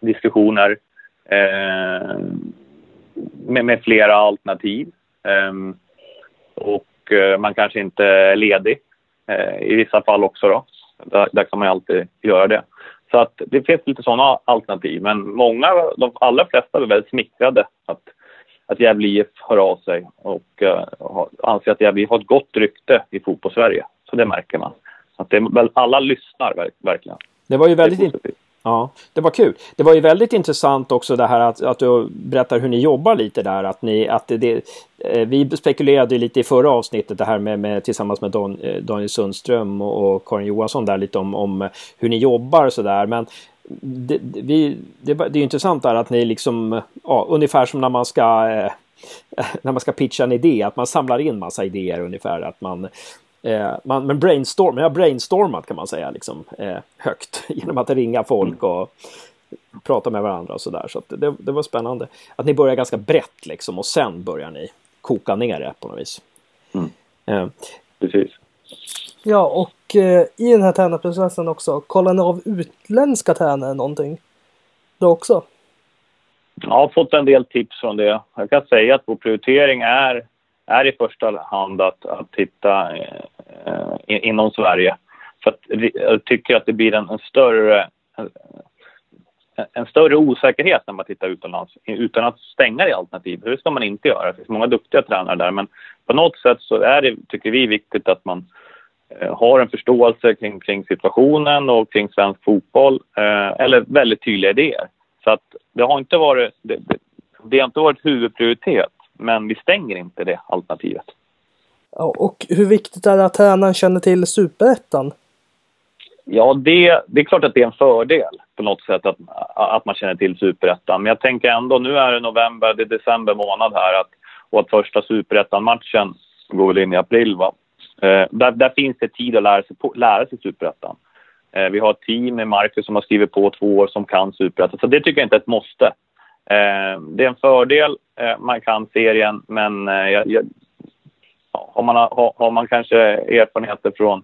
C: diskussioner eh, med, med, flera alternativ. Ehm, eh, och man kanske inte är ledig eh, i vissa fall också då. Där, där kan man ju alltid göra det. Så att det finns lite sådana alternativ. Men många, de allra flesta är väldigt smickrade att, att Gävle IF hör av sig och uh, anser att Gävle IF har ett gott rykte i fotbollssverige. Så det märker man. Att det alla lyssnar verkligen.
A: Det var ju väldigt, Ja, det var kul. Det var ju väldigt intressant också det här att, att du berättar hur ni jobbar lite där. Att ni, att det, det eh, vi spekulerade lite i förra avsnittet det här med, med tillsammans med Don, eh, Daniel Sundström och, och Karin Johansson där lite om, om hur ni jobbar och sådär. Men det, vi, det, det är intressant där att ni liksom, ja, ungefär som när man ska eh, när man ska pitcha en idé, att man samlar in massa idéer ungefär. Att man, Eh, man, men brainstorm, jag har brainstormat kan man säga liksom, eh, högt genom att ringa folk och prata med varandra och sådär. Så, så det, det, var spännande. Att ni börjar ganska brett liksom och sen börjar ni koka ner det på något vis.
C: Mm. Eh. Precis.
D: Ja, och eh, i den här tränarprocessen också, kollar ni av utländska tränare någonting? Det också?
C: Jag har fått en del tips från det. Jag kan säga att vår prioritering är är i första hand att, att titta eh, inom Sverige. För att jag tycker att det blir en, en större en större osäkerhet när man tittar utomlands utan att stänga det alternativ. Det ska man inte göra. Det finns många duktiga tränare där men på något sätt så är det, tycker vi, viktigt att man eh, har en förståelse kring, kring situationen och kring svensk fotboll eh, eller väldigt tydliga idéer. Så att det har inte varit, det, det, det har inte varit huvudprioritet men vi stänger inte det alternativet.
D: Ja, och hur viktigt är det att tränaren känner till superettan?
C: Ja, det, det är klart att det är en fördel på något sätt att, att man känner till superettan. Men jag tänker ändå, nu är det november, det är december månad här att, och att första superettan-matchen går väl in i april. Va? Eh, där, där, finns det tid att lära sig, på, lära sig superettan. Eh, vi har ett team med Marcus som har skrivit på två år som kan superettan. Så det tycker jag inte är ett måste. Eh, det är en fördel Eh, man kan serien, men eh, jag, jag, har, man, har, har, man kanske erfarenheter från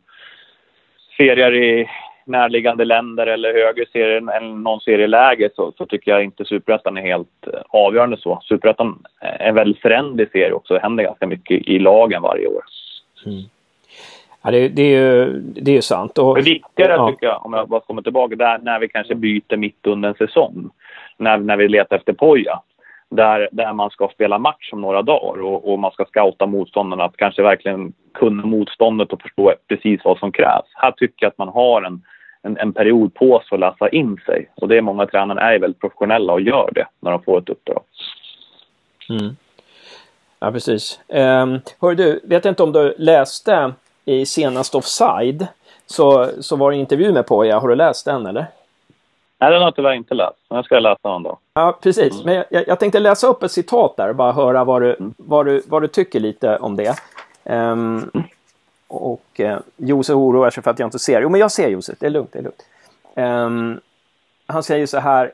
C: serier i närliggande länder eller högre serier än någon serieläge så, så tycker jag inte superettan är helt avgörande så. Superettan är en väldigt föränderlig serie också. Det händer ganska mycket i lagen varje år. Mm.
A: Ja, det, det, är ju, det är ju sant.
C: Och, det viktigare ja. tycker jag, om jag bara kommer tillbaka, där när vi kanske byter mitt under en säsong. När, när vi letar efter Poja där, där man ska spela match om några dagar och, och man ska scouta motståndarna att kanske verkligen kunna motståndet och förstå precis vad som krävs. Här tycker jag att man har en, en, en period på sig att läsa in sig. Och det är många tränare är väldigt professionella och gör det när de får ett uppdrag.
A: Mm. Ja, precis. Ehm, um, hör du, vet inte om du läste i senast Offside så, så var det en intervju med Poja. Har du läst den eller?
C: Nej, den har tyvärr inte läst. Men jag ska läsa den då.
A: Ja, precis. Mm. Men jag, jag, tänkte läsa upp ett citat där och bara höra vad du, mm. vad du, vad du tycker lite om det. Um, och eh, Josef oroar sig för att jag inte ser. Jo, men jag ser Josef. Det är lugnt. Det är lugnt. Um, han säger så här.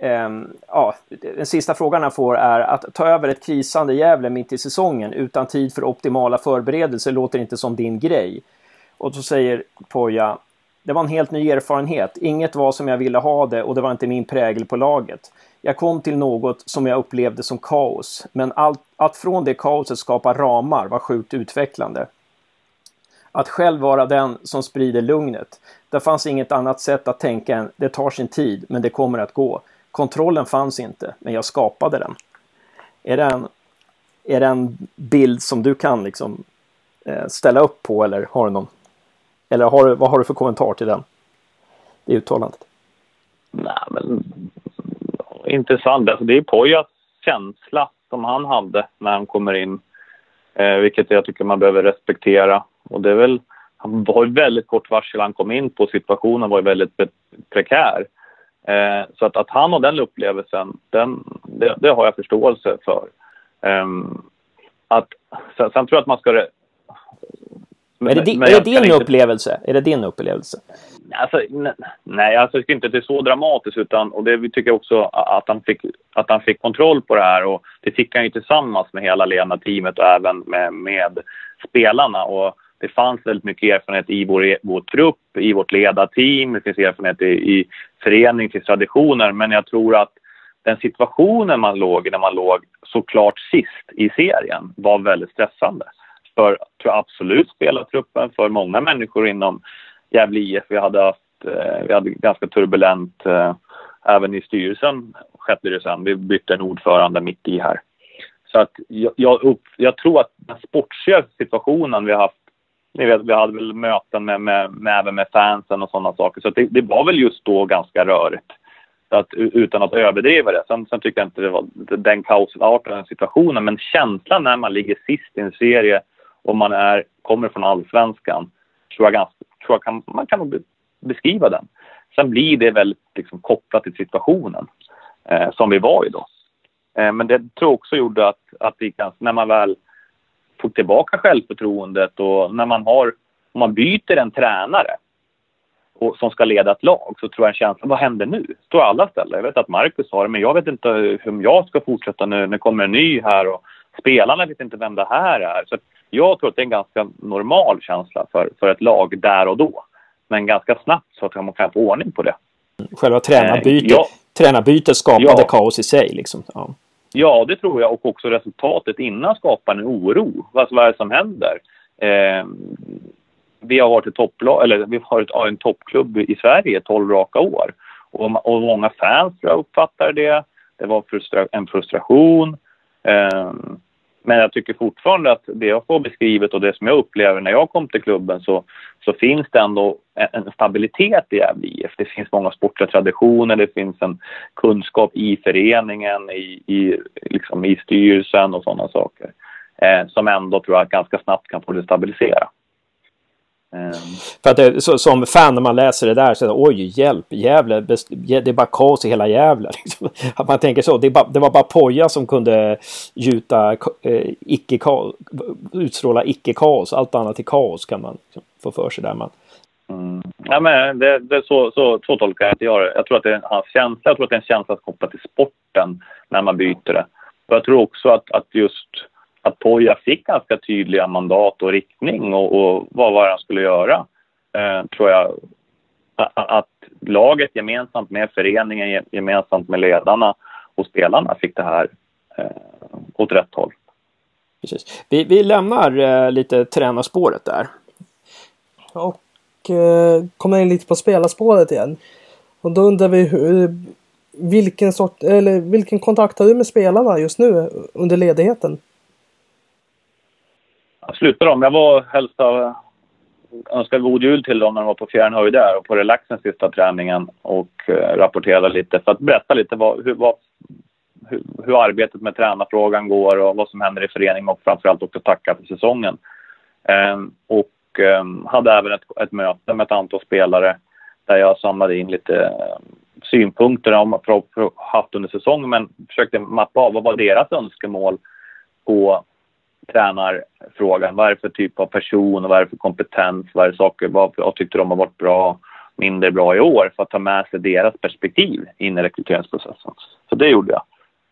A: Um, ja, den sista frågan han får är att ta över ett krisande Gävle mitt i säsongen utan tid för optimala förberedelser låter inte som din grej. Och så säger Poja, det var en helt ny erfarenhet. Inget var som jag ville ha det och det var inte min prägel på laget. Jag kom till något som jag upplevde som kaos, men allt, att från det kaoset skapa ramar var sjukt utvecklande. Att själv vara den som sprider lugnet. Det fanns inget annat sätt att tänka än det tar sin tid, men det kommer att gå. Kontrollen fanns inte, men jag skapade den. Är det en, är det en bild som du kan liksom, eh, ställa upp på eller har du någon? Eller har vad har du för kommentar till den? Det uttalandet.
C: Nej, men intressant. Alltså, det är Pojas känsla som han hade när han kommer in. Eh, vilket jag tycker man behöver respektera. Och det är väl, han var ju väldigt kort varsel han kom in på. Situationen var ju väldigt prekär. Eh, så att, att han har den upplevelsen, den, det, det har jag förståelse för. Eh, att, sen, sen, tror jag att man ska...
A: Men, är det, din, är det din inte... upplevelse? Är det din upplevelse?
C: Alltså, nej, alltså, jag tycker inte att det är så dramatiskt. Utan, och det tycker jag också att han, fick, att han fick kontroll på det här. Och det fick han ju tillsammans med hela Lena-teamet och även med, med spelarna. Och det fanns väldigt mycket erfarenhet i vår, vår trupp, i vårt ledarteam. Det finns erfarenhet i, i förening, till traditioner. Men jag tror att den situationen man låg i när man låg såklart sist i serien var väldigt stressande. För tror jag absolut spelartruppen, för många människor inom Gävle IF. Vi hade haft, eh, vi hade ganska turbulent eh, även i styrelsen skedde det sen. Vi bytte en ordförande mitt i här. Så att jag, jag, upp, jag tror att den sportsliga situationen vi har haft ni vet, vi hade väl möten med, med, med, även med fansen och sådana saker. Så det, det, var väl just då ganska rörigt. Att, utan att överdriva det. Sen, sen tycker jag inte det var den kaosartade situationen. Men känslan när man ligger sist i en serie om man är, kommer från allsvenskan tror jag, ganska, tror jag kan, man kan beskriva den. Sen blir det väldigt liksom, kopplat till situationen eh, som vi var i då. Eh, men det tror jag också gjorde att, att det ganska, när man väl får tillbaka självförtroendet och när man har, om man byter en tränare och, som ska leda ett lag så tror jag en känsla, vad händer nu? Står alla ställen. Jag vet att Marcus har det, men jag vet inte hur jag ska fortsätta nu. Nu kommer en ny här och spelarna vet inte vem det här är. Så jag tror att det är en ganska normal känsla för, för ett lag där och då. Men ganska snabbt så att man kan få ordning på det.
A: Själva tränarbytet, eh, ja. tränarbytet skapade ja. kaos i sig liksom. Ja.
C: Ja, det tror jag. Och också resultatet innan skapar en oro. Vad, vad är det som händer? Eh, vi har varit ett topplag, eller vi har varit en toppklubb i Sverige 12 raka år. Och, och många fans tror jag uppfattar det. Det var frustra en frustration. Eh, men jag tycker fortfarande att det jag får beskrivet och det som jag upplever när jag kom till klubben så, så finns det ändå en, stabilitet i Gävle IF. Det finns många sportliga traditioner, det finns en kunskap i föreningen, i, i, liksom i styrelsen och sådana saker. Eh, som ändå tror jag ganska snabbt kan få det stabilisera.
A: Um. För att det, så, som fan när man läser det där så är det, oj hjälp, Gävle, det är bara kaos i hela Gävle. Liksom. Att man tänker så, det, bara, det var bara Poja som kunde gjuta eh, icke utstråla icke-kaos, allt annat är kaos kan man liksom få för sig där. Man.
C: Mm. Ja, men det, det, så, så, så tolkar jag inte jag. Jag tror att det är hans känsla, jag tror att det är en känsla kopplad till sporten när man byter det. Och jag tror också att, att just att Poja fick ganska tydliga mandat och riktning och, och vad var han skulle göra. Eh, tror jag att laget gemensamt med föreningen, gemensamt med ledarna och spelarna fick det här eh, åt rätt håll.
A: Precis. Vi, vi lämnar eh, lite tränarspåret där.
D: Och eh, kommer in lite på spelarspåret igen. Och då undrar vi hur, vilken, sort, eller vilken kontakt har du med spelarna just nu under ledigheten?
C: Jag slutade dem. Jag var och eh, önskade god jul till dem när de var på Fjärnhöjd där och på relaxen sista träningen och eh, rapporterade lite för att berätta lite vad, hur, vad, hur, hur, arbetet med tränarfrågan går och vad som händer i föreningen och framförallt också tacka för säsongen. Ehm, och ehm, hade även ett, ett möte med ett antal spelare där jag samlade in lite eh, synpunkter om haft under säsongen men försökte mappa av vad var deras önskemål på tränarfrågan. Vad är det för typ av person och vad är det för kompetens? Vad, är det saker, vad, vad tyckte de har varit bra, mindre bra i år? För att ta med sig deras perspektiv in i rekryteringsprocessen. Så det gjorde jag.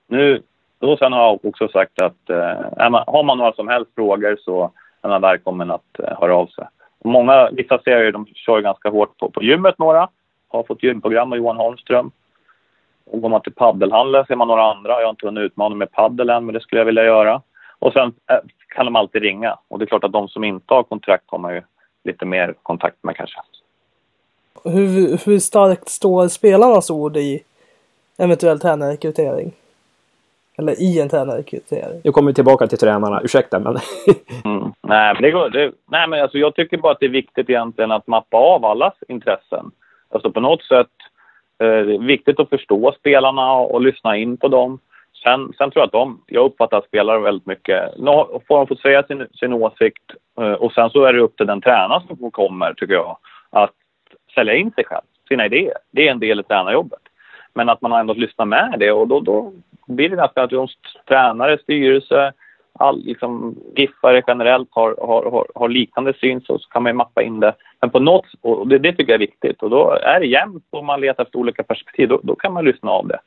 C: Nu, då sen har jag också sagt att eh, man, har man några som helst frågor så är man välkommen att eh, höra av sig. Många, vissa serier de kör ganska hårt på, på gymmet några. Har fått gymprogram av Johan Holmström. Och går man till paddelhallen ser man några andra. Jag har inte hunnit utmana med paddel än, men det skulle jag vilja göra. Och sen eh, kan de alltid ringa. Och det är klart att de som inte har kontrakt har man ju lite mer kontakt med kanske.
D: Hur, hur starkt står spelarnas ord i eventuell tränarrekrytering? Eller i en tränarrekrytering?
A: Nu kommer vi tillbaka till tränarna, ursäkta men...
C: mm. Nej, men, det går, det, nej, men alltså, jag tycker bara att det är viktigt egentligen att mappa av allas intressen. Alltså på något sätt eh, det är viktigt att förstå spelarna och, och lyssna in på dem. Sen, sen tror jag att de, jag uppfattar spelare väldigt mycket, no, får de få säga sin, sin åsikt eh, och sen så är det upp till den tränare som kommer, tycker jag, att sälja in sig själv, sina idéer. Det är en del i tränarjobbet. Men att man ändå lyssnar med det och då, då blir det nästan att de tränare, styrelse, all, liksom, giffare generellt har, har, har, har, liknande syn så, så kan man ju mappa in det. Men på något, och det, det tycker jag är viktigt och då är det jämnt och man letar efter olika perspektiv, då, då kan man lyssna av det.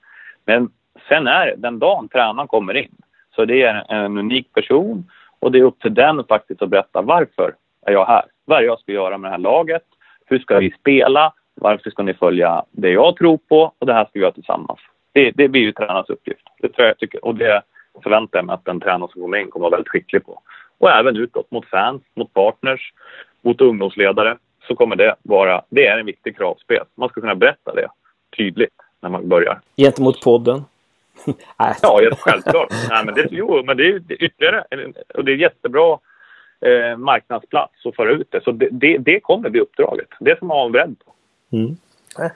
C: Men Sen är den dagen tränaren kommer in så det är en unik person och det är upp till den faktiskt att berätta varför är jag här? Vad är det jag ska göra med det här laget? Hur ska vi spela? Varför ska ni följa det jag tror på? Och det här ska vi göra tillsammans. Det, det blir ju tränarens uppgift. Det tror jag tycker, och det förväntar jag mig att den tränare som kommer in kommer att vara väldigt skicklig på. Och även utåt mot fans, mot partners, mot ungdomsledare så kommer det vara, det är en viktig kravspel. Man ska kunna berätta det tydligt när man börjar.
A: Gentemot podden?
C: ja, självklart. Nej, men det, jo, men det är ytterligare och det är jättebra eh, marknadsplats att föra ut det. Så det, det, det kommer bli uppdraget. Det som man har beredd på. Mm.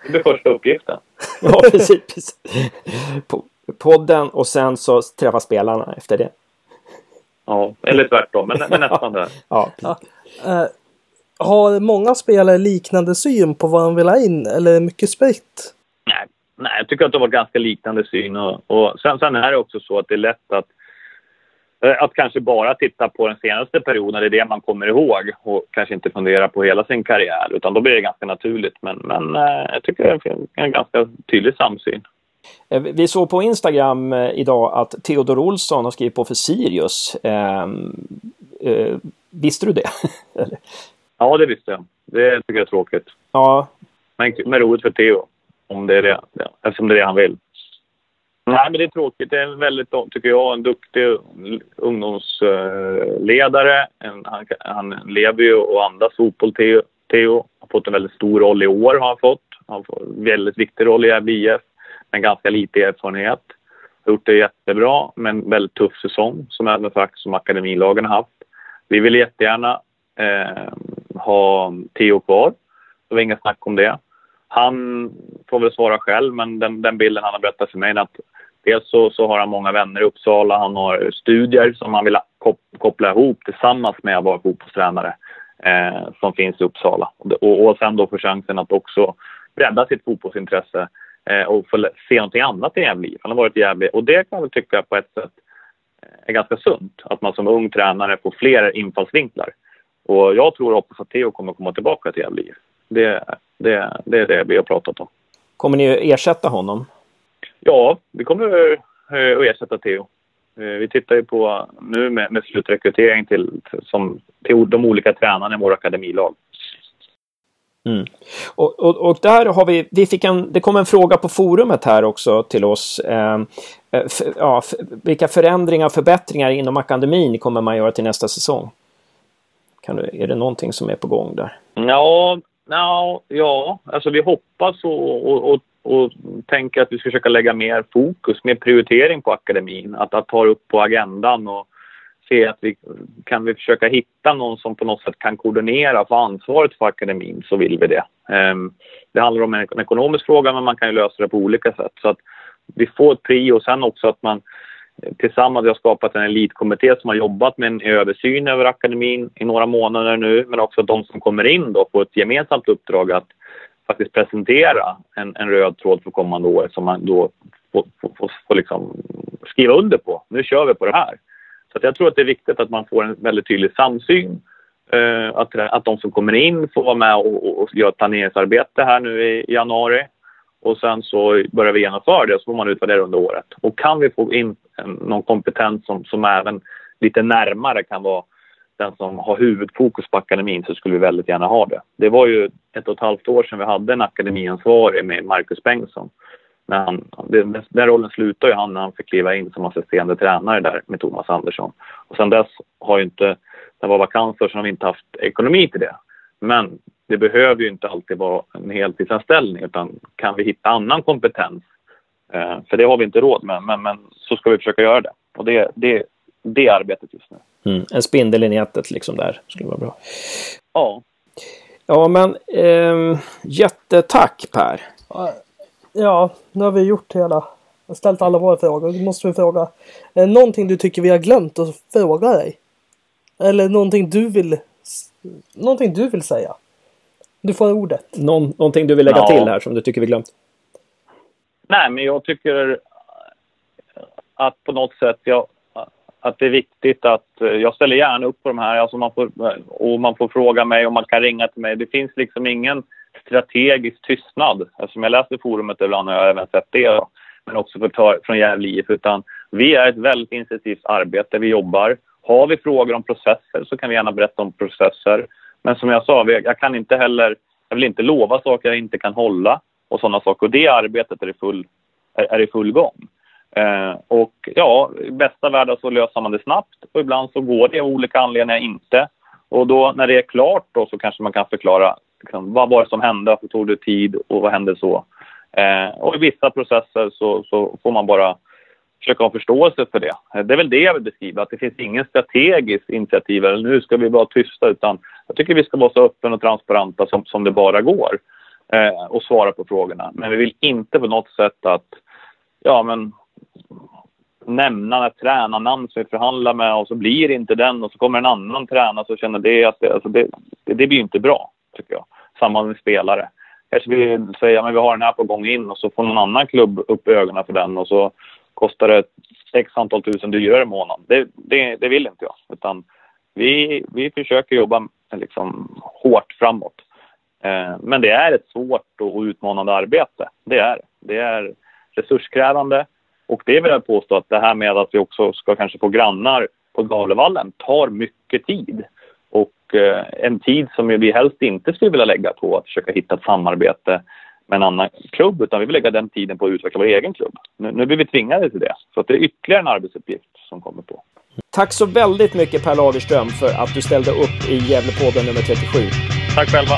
C: Det blir första uppgiften.
A: ja, precis. precis. Podden och sen så träffa spelarna efter det.
C: Ja, eller tvärtom, men, men nästan där.
A: ja, ja.
D: Uh, har många spelare liknande syn på vad de vill ha in eller är det mycket spritt?
C: Nej, jag tycker att det var ganska liknande syn. Och, och sen, sen, är det också så att det är lätt att, eh, att kanske bara titta på den senaste perioden, det är det man kommer ihåg och kanske inte fundera på hela sin karriär. Utan då blir det ganska naturligt. Men, men eh, jag tycker det är en ganska tydlig samsyn.
A: Eh, vi såg på Instagram idag att Theodor Olsson har skrivit på för Sirius. Eh, eh, visste du det?
C: ja, det visste jag. Det tycker jag är tråkigt.
A: Ja.
C: Men, men roligt för Theo. Om det är det, ja, eftersom det är det han vill. Nej, men det är tråkigt. Det är en väldigt, tycker jag, en duktig ungdomsledare. En, han, han lever ju och andas fotboll, Theo. Theo har fått en väldigt stor roll i år. har Han fått. Han får en väldigt viktig roll i Gävle IF, men ganska lite erfarenhet. Har gjort det jättebra, men en väldigt tuff säsong som även faktiskt som akademilagen har haft. Vi vill jättegärna eh, ha Theo kvar. Det var inga snack om det. Han får väl svara själv, men den, den bilden han har berättat för mig är att dels så, så, har han många vänner i Uppsala, han har studier som han vill koppla ihop tillsammans med att vara fotbollstränare eh, som finns i Uppsala. Och, och sen då få chansen att också bredda sitt fotbollsintresse eh, och få se någonting annat i Gävle Han har varit i Gävle och det kan jag väl tycka på ett sätt eh, är ganska sunt. Att man som ung tränare får fler infallsvinklar. Och jag tror och hoppas att Theo kommer komma tillbaka till Gävle det, det, det är det vi har pratat om.
A: Kommer ni ersätta honom?
C: Ja, vi kommer eh, att ersätta Theo. Eh, vi tittar ju på nu med, med slutrekrytering till, som, till de olika tränarna i våra akademilag.
A: Mm. Och, och, och, där har vi, vi fick en, det kom en fråga på forumet här också till oss. Eh, eh ja, vilka förändringar och förbättringar inom akademin kommer man göra till nästa säsong? Kan du, är det någonting som är på gång där?
C: Ja, No, ja, alltså vi hoppas och, och, och, och tänker att vi ska försöka lägga mer fokus, mer prioritering på akademin. Att, att ta upp på agendan och se att vi kan vi försöka hitta någon som på något sätt kan koordinera få ansvaret för akademin så vill vi det. Um, det handlar om en, en, ekonomisk fråga men man kan ju lösa det på olika sätt. Så att vi får ett prio och sen också att man tillsammans har skapat en elitkommitté som har jobbat med en översyn över akademin i några månader nu men också att de som kommer in då får ett gemensamt uppdrag att faktiskt presentera en, en röd tråd för kommande år som man då får, får, får, får liksom skriva under på. Nu kör vi på det här. Så jag tror att det är viktigt att man får en väldigt tydlig samsyn. Eh, att, att de som kommer in får vara med och, och, och göra ett planeringsarbete här nu i, i januari. Och sen så börjar vi genomföra det och så får man utvärdera under året. Och kan vi få in någon kompetens som, som även lite närmare kan vara den som har huvudfokus på akademin så skulle vi väldigt gärna ha det. Det var ju ett och ett halvt år sedan vi hade en akademiansvarig med Marcus Bengtsson. När han, den rollen slutade ju han när han fick kliva in som assisterande tränare där med Thomas Andersson. Och sen dess har ju inte, det var vakanser så har vi inte haft ekonomi till det. Men det behöver ju inte alltid vara en heltidsanställning utan kan vi hitta annan kompetens, eh, för det har vi inte råd med, men, men så ska vi försöka göra det. Och det, det, det är arbetet just nu.
A: Mm, en spindel i nätet liksom där skulle vara bra.
C: Ja.
A: Ja men eh, jättetack Per.
D: Ja, nu har vi gjort hela, ställt alla våra frågor. Nu måste vi fråga. Eh, någonting du tycker vi har glömt att fråga dig? Eller någonting du vill, någonting du vill säga? Du får ordet.
A: Någon, någonting du vill lägga ja. till här som du tycker vi glömt?
C: Nej, men jag tycker att på något sätt, jag, att det är viktigt att jag ställer gärna upp på de här alltså man får, och man får fråga mig och man kan ringa till mig. Det finns liksom ingen strategisk tystnad. Eftersom jag läser forumet ibland har jag även sett det. Men också för, från Gävle IF. Utan vi är ett väldigt intensivt arbete. Vi jobbar. Har vi frågor om processer så kan vi gärna berätta om processer. Men som jag sa, jag kan inte heller, jag vill inte lova saker jag inte kan hålla och sådana saker. Och det arbetet är i full, är, är i full gång. Eh, och ja, i bästa världen så löser man det snabbt och ibland så går det av olika anledningar inte. Och då när det är klart då så kanske man kan förklara liksom, vad var det som hände, varför tog det tid och vad hände så. Eh, och i vissa processer så, så, får man bara försöka ha förståelse för det. Det är väl det jag vill beskriva, att det finns ingen strategiskt initiativ eller nu ska vi vara tysta utan jag tycker vi ska vara så öppna och transparenta som, som det bara går eh, och svara på frågorna. Men vi vill inte på något sätt att ja, men nämna ett tränarnamn som vi förhandlar med och så blir det inte den och så kommer en annan tränare som känner det. Att det, alltså det, det, det blir inte bra, tycker jag. Samma med spelare. Kanske vi säger att vi har den här på gång in och så får någon annan klubb upp ögonen för den och så kostar det x antal tusen dyrare i månaden. Det, det, det vill inte jag. Utan vi, vi försöker jobba liksom hårt framåt. Eh, men det är ett svårt och utmanande arbete. Det är det. är resurskrävande och det vill jag påstå att det här med att vi också ska kanske få grannar på Gavlevallen tar mycket tid. Och eh, en tid som vi helst inte skulle vilja lägga på att försöka hitta ett samarbete med en annan klubb utan vi vill lägga den tiden på att utveckla vår egen klubb. Nu, nu blir vi tvingade till det. Så det är ytterligare en arbetsuppgift som kommer på.
A: Tack så väldigt mycket Per Lagerström för att du ställde upp i Gävlepodden nummer 37.
C: Tack själva.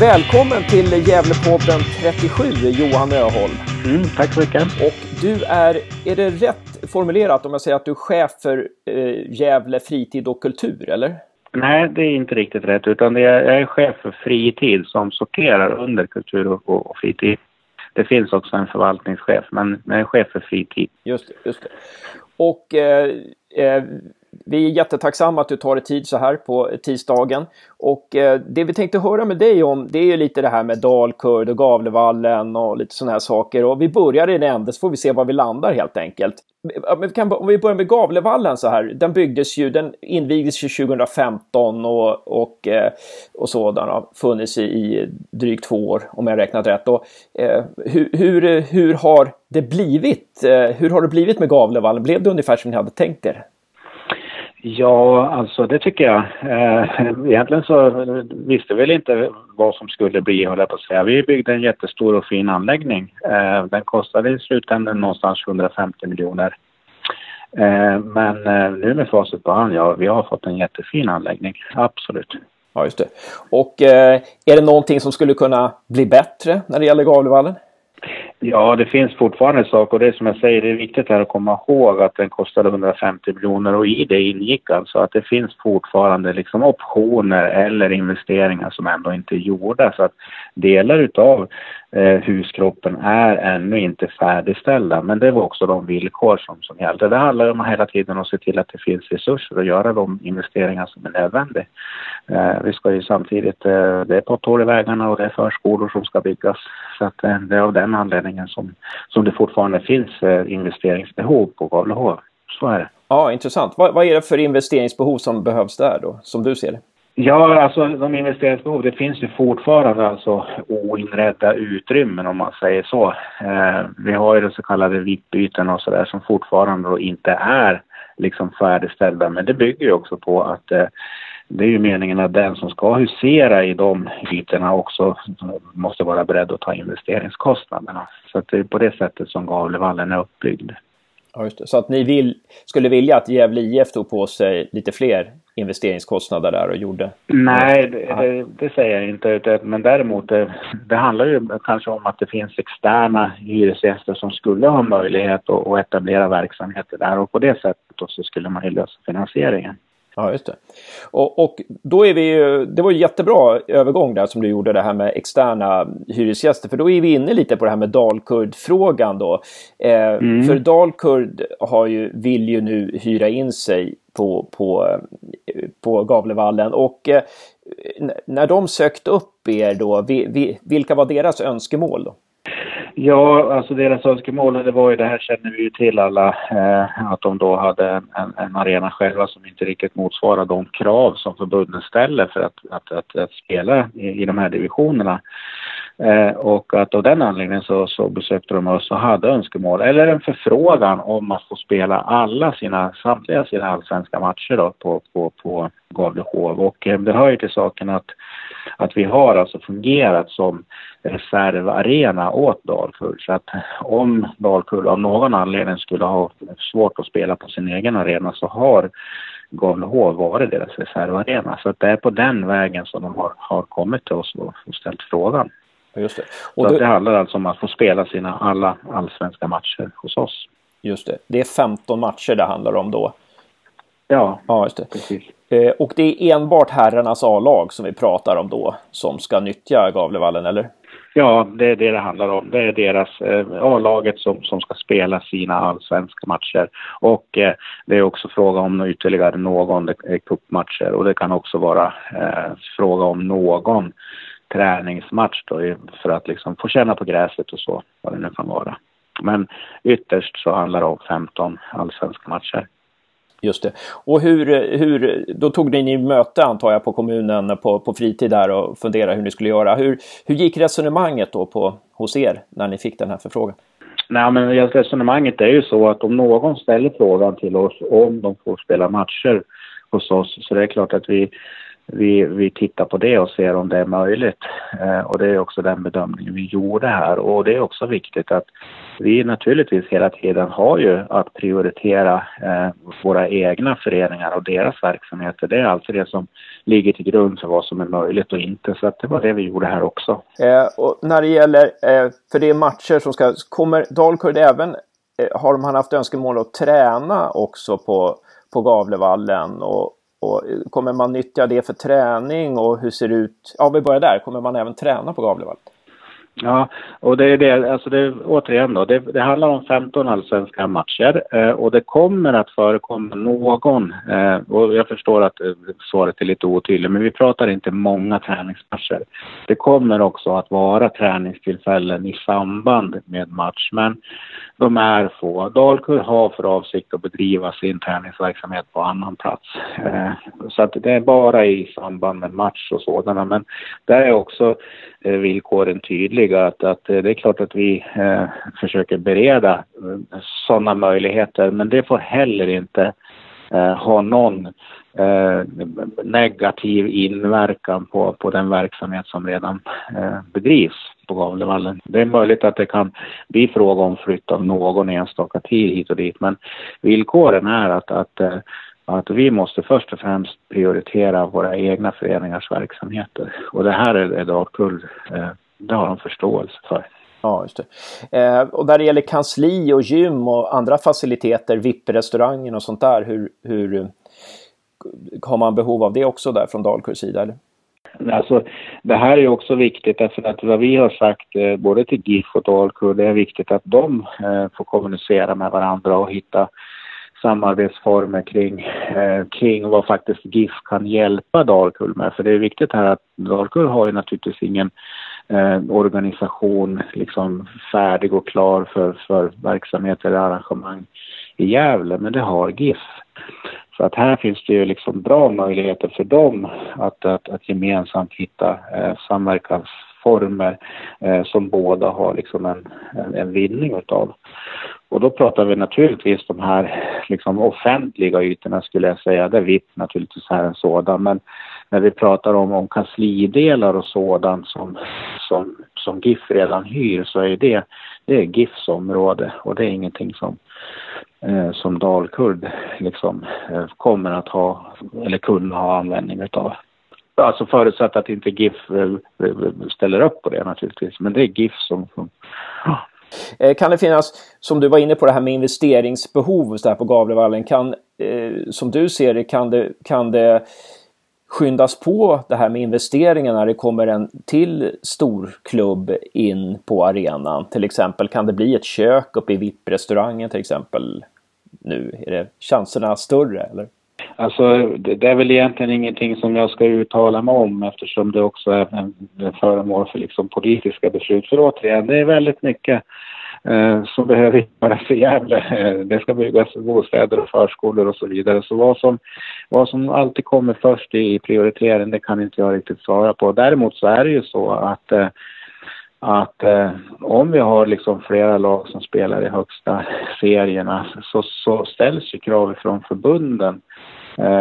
A: Välkommen till Gävlepodden 37, Johan Öholm.
E: Mm, tack så mycket.
A: Och du är, är det rätt formulerat om jag säger att du är chef för eh, Gävle fritid och kultur, eller?
E: Nej, det är inte riktigt rätt, utan är, jag är chef för fritid som sorterar under kultur och, och fritid. Det finns också en förvaltningschef, men jag är chef för fritid.
A: Just det. Just det. Och eh, eh, vi är jättetacksamma att du tar dig tid så här på tisdagen. Och eh, det vi tänkte höra med dig om det är ju lite det här med Dalkurd och Gavlevallen och lite sådana här saker. Och vi börjar i den änden så får vi se var vi landar helt enkelt. Vi kan, om vi börjar med Gavlevallen så här. Den byggdes ju, den invigdes ju 2015 och, och, eh, och sådana, har funnits i, i drygt två år om jag räknat rätt. Och, eh, hur, hur, hur har det blivit? Eh, hur har det blivit med Gavlevallen? Blev det ungefär som ni hade tänkt er?
E: Ja, alltså det tycker jag. Eh, egentligen så visste vi väl inte vad som skulle bli, höll jag på att säga. Vi byggde en jättestor och fin anläggning. Eh, den kostade i slutändan någonstans 150 miljoner. Eh, men nu med facit på hand, ja, vi har fått en jättefin anläggning, absolut.
A: Ja, just det. Och är det någonting som skulle kunna bli bättre när det gäller Gavlevallen?
E: Ja, det finns fortfarande saker och det som jag säger, det är viktigt här att komma ihåg att den kostade 150 miljoner och i det ingick alltså att det finns fortfarande liksom optioner eller investeringar som ändå inte är gjorda. Så att delar utav eh, huskroppen är ännu inte färdigställda. Men det var också de villkor som, som gällde. Det handlar om hela tiden att se till att det finns resurser att göra de investeringar som är nödvändiga. Eh, vi ska ju samtidigt, eh, det är potthål i vägarna och det är förskolor som ska byggas. Så att eh, det är av den anledningen som, som det fortfarande finns eh, investeringsbehov på Gavlehov. Så är det.
A: Ja, intressant. Vad, vad är det för investeringsbehov som behövs där då, som du ser det?
E: Ja, alltså de investeringsbehov, det finns ju fortfarande alltså oinredda utrymmen om man säger så. Eh, vi har ju de så kallade VIP-byten och sådär som fortfarande inte är liksom färdigställda. Men det bygger ju också på att eh, det är ju meningen att den som ska husera i de ytorna också måste vara beredd att ta investeringskostnaderna. Så det är på det sättet som Gavlevallen är uppbyggd.
A: Ja, just det. Så att ni vill, skulle vilja att Gävle IF tog på sig lite fler investeringskostnader där och gjorde?
E: Nej, det, det, det säger jag inte. Men däremot, det, det, handlar ju kanske om att det finns externa hyresgäster som skulle ha möjlighet att, att etablera verksamheter där och på det sättet så skulle man ju lösa finansieringen.
A: Ja, just det. Och, och, då är vi ju, det var ju jättebra övergång där som du gjorde det här med externa hyresgäster. För då är vi inne lite på det här med Dalkurd-frågan då. Eh, mm. För Dalkurd har ju, vill ju nu hyra in sig på, på, på Gavlevallen. Och eh, när de sökte upp er då, vi, vi, vilka var deras önskemål då?
E: Ja, alltså deras önskemål, det var ju det här känner vi ju till alla, eh, att de då hade en, en, arena själva som inte riktigt motsvarar de krav som förbunden ställer för att, att, att, att spela i, i de här divisionerna. Eh, och att av den anledningen så, så besökte de oss och hade önskemål, eller en förfrågan om att få spela alla sina, samtliga sina allsvenska matcher då på, på, på Gavlehov. Och eh, det hör ju till saken att, att vi har alltså fungerat som reservarena åt Dalkurd. Så att om Dalkurd av någon anledning skulle ha svårt att spela på sin egen arena så har Gavlehov varit deras reservarena. Så att det är på den vägen som de har, har kommit till oss och ställt frågan.
A: Just det.
E: Och så det... det handlar alltså om att få spela sina alla allsvenska matcher hos oss.
A: Just det. Det är 15 matcher det handlar om då.
E: Ja,
A: ja just det. precis. Eh, och det är enbart herrarnas A-lag som vi pratar om då som ska nyttja Gavlevallen, eller?
E: Ja, det är det det handlar om. Det är deras eh, A-laget som, som ska spela sina allsvenska matcher. Och eh, det är också fråga om ytterligare någon cupmatcher och det kan också vara eh, fråga om någon träningsmatch då för att liksom få känna på gräset och så, vad det nu kan vara. Men ytterst så handlar det om 15 allsvenska matcher.
A: Just det. Och hur, hur, då tog ni möte antar jag på kommunen på, på fritid där och funderade hur ni skulle göra. Hur, hur gick resonemanget då på, hos er när ni fick den här förfrågan?
E: Nej, men resonemanget är ju så att om någon ställer frågan till oss om de får spela matcher hos oss så det är klart att vi vi, vi tittar på det och ser om det är möjligt. Eh, och det är också den bedömningen vi gjorde här. Och det är också viktigt att vi naturligtvis hela tiden har ju att prioritera eh, våra egna föreningar och deras verksamheter. Det är alltså det som ligger till grund för vad som är möjligt och inte. Så att det var det vi gjorde här också.
A: Eh, och när det gäller, eh, för det är matcher som ska, kommer Dalkurd även, eh, har man haft önskemål att träna också på, på Gavlevallen och, och kommer man nyttja det för träning och hur ser det ut? Ja, vi börjar där. Kommer man även träna på Gavlevall?
E: Ja, och det är det, alltså det, återigen då, det, det handlar om 15 allsvenska matcher eh, och det kommer att förekomma någon, eh, och jag förstår att eh, svaret är lite otydligt, men vi pratar inte många träningsmatcher. Det kommer också att vara träningstillfällen i samband med match, men de är få. Dalkurd har för avsikt att bedriva sin träningsverksamhet på annan plats. Eh, så att det är bara i samband med match och sådana, men där är också eh, villkoren tydliga. Att, att eh, det är klart att vi eh, försöker bereda eh, sådana möjligheter, men det får heller inte eh, ha någon eh, negativ inverkan på, på den verksamhet som redan eh, bedrivs på Gavlevallen. Det är möjligt att det kan bli fråga om flytt av någon enstaka tid hit och dit, men villkoren är att, att eh, att vi måste först och främst prioritera våra egna föreningars verksamheter. Och det här är, dagkull eh, det har de förståelse för.
A: Ja, just det. Eh, och när det gäller kansli och gym och andra faciliteter, VIP-restaurangen och sånt där, hur, hur har man behov av det också där från Dalkurds sida? Eller?
E: Alltså, det här är också viktigt därför att vad vi har sagt eh, både till GIF och Dalkurd, det är viktigt att de eh, får kommunicera med varandra och hitta samarbetsformer kring, eh, kring vad faktiskt GIF kan hjälpa Dalkull med. För det är viktigt här att Dalkull har ju naturligtvis ingen eh, organisation liksom färdig och klar för, för verksamhet eller arrangemang i Gävle, men det har GIF. Så att här finns det ju liksom bra möjligheter för dem att, att, att gemensamt hitta eh, samverkansformer eh, som båda har liksom en, en, en vinning utav. Och då pratar vi naturligtvis de här liksom offentliga ytorna skulle jag säga, där VIP naturligtvis är en sådan. Men när vi pratar om, om kanslidelar och sådant som, som, som GIF redan hyr så är det, det är GIFs område och det är ingenting som, eh, som Dalkurd liksom eh, kommer att ha eller kunna ha användning utav. Alltså förutsatt att inte GIF eh, ställer upp på det naturligtvis, men det är GIF som, som
A: eh, kan det finnas, som du var inne på det här med investeringsbehov så här på Gavlevallen, kan, eh, som du ser det, kan det, kan det skyndas på det här med investeringar när det kommer en till stor klubb in på arenan? Till exempel kan det bli ett kök uppe i VIP-restaurangen till exempel nu? Är det chanserna större eller?
E: Alltså, det är väl egentligen ingenting som jag ska uttala mig om eftersom det också är en, föremål för liksom politiska beslut. För återigen, det är väldigt mycket Eh, som behöver göras i Gävle. Det ska byggas bostäder och förskolor och så vidare. Så vad som, vad som alltid kommer först i, prioriteringen, det kan inte jag riktigt svara på. Däremot så är det ju så att eh, att eh, om vi har liksom flera lag som spelar i högsta serierna så, så ställs ju krav från förbunden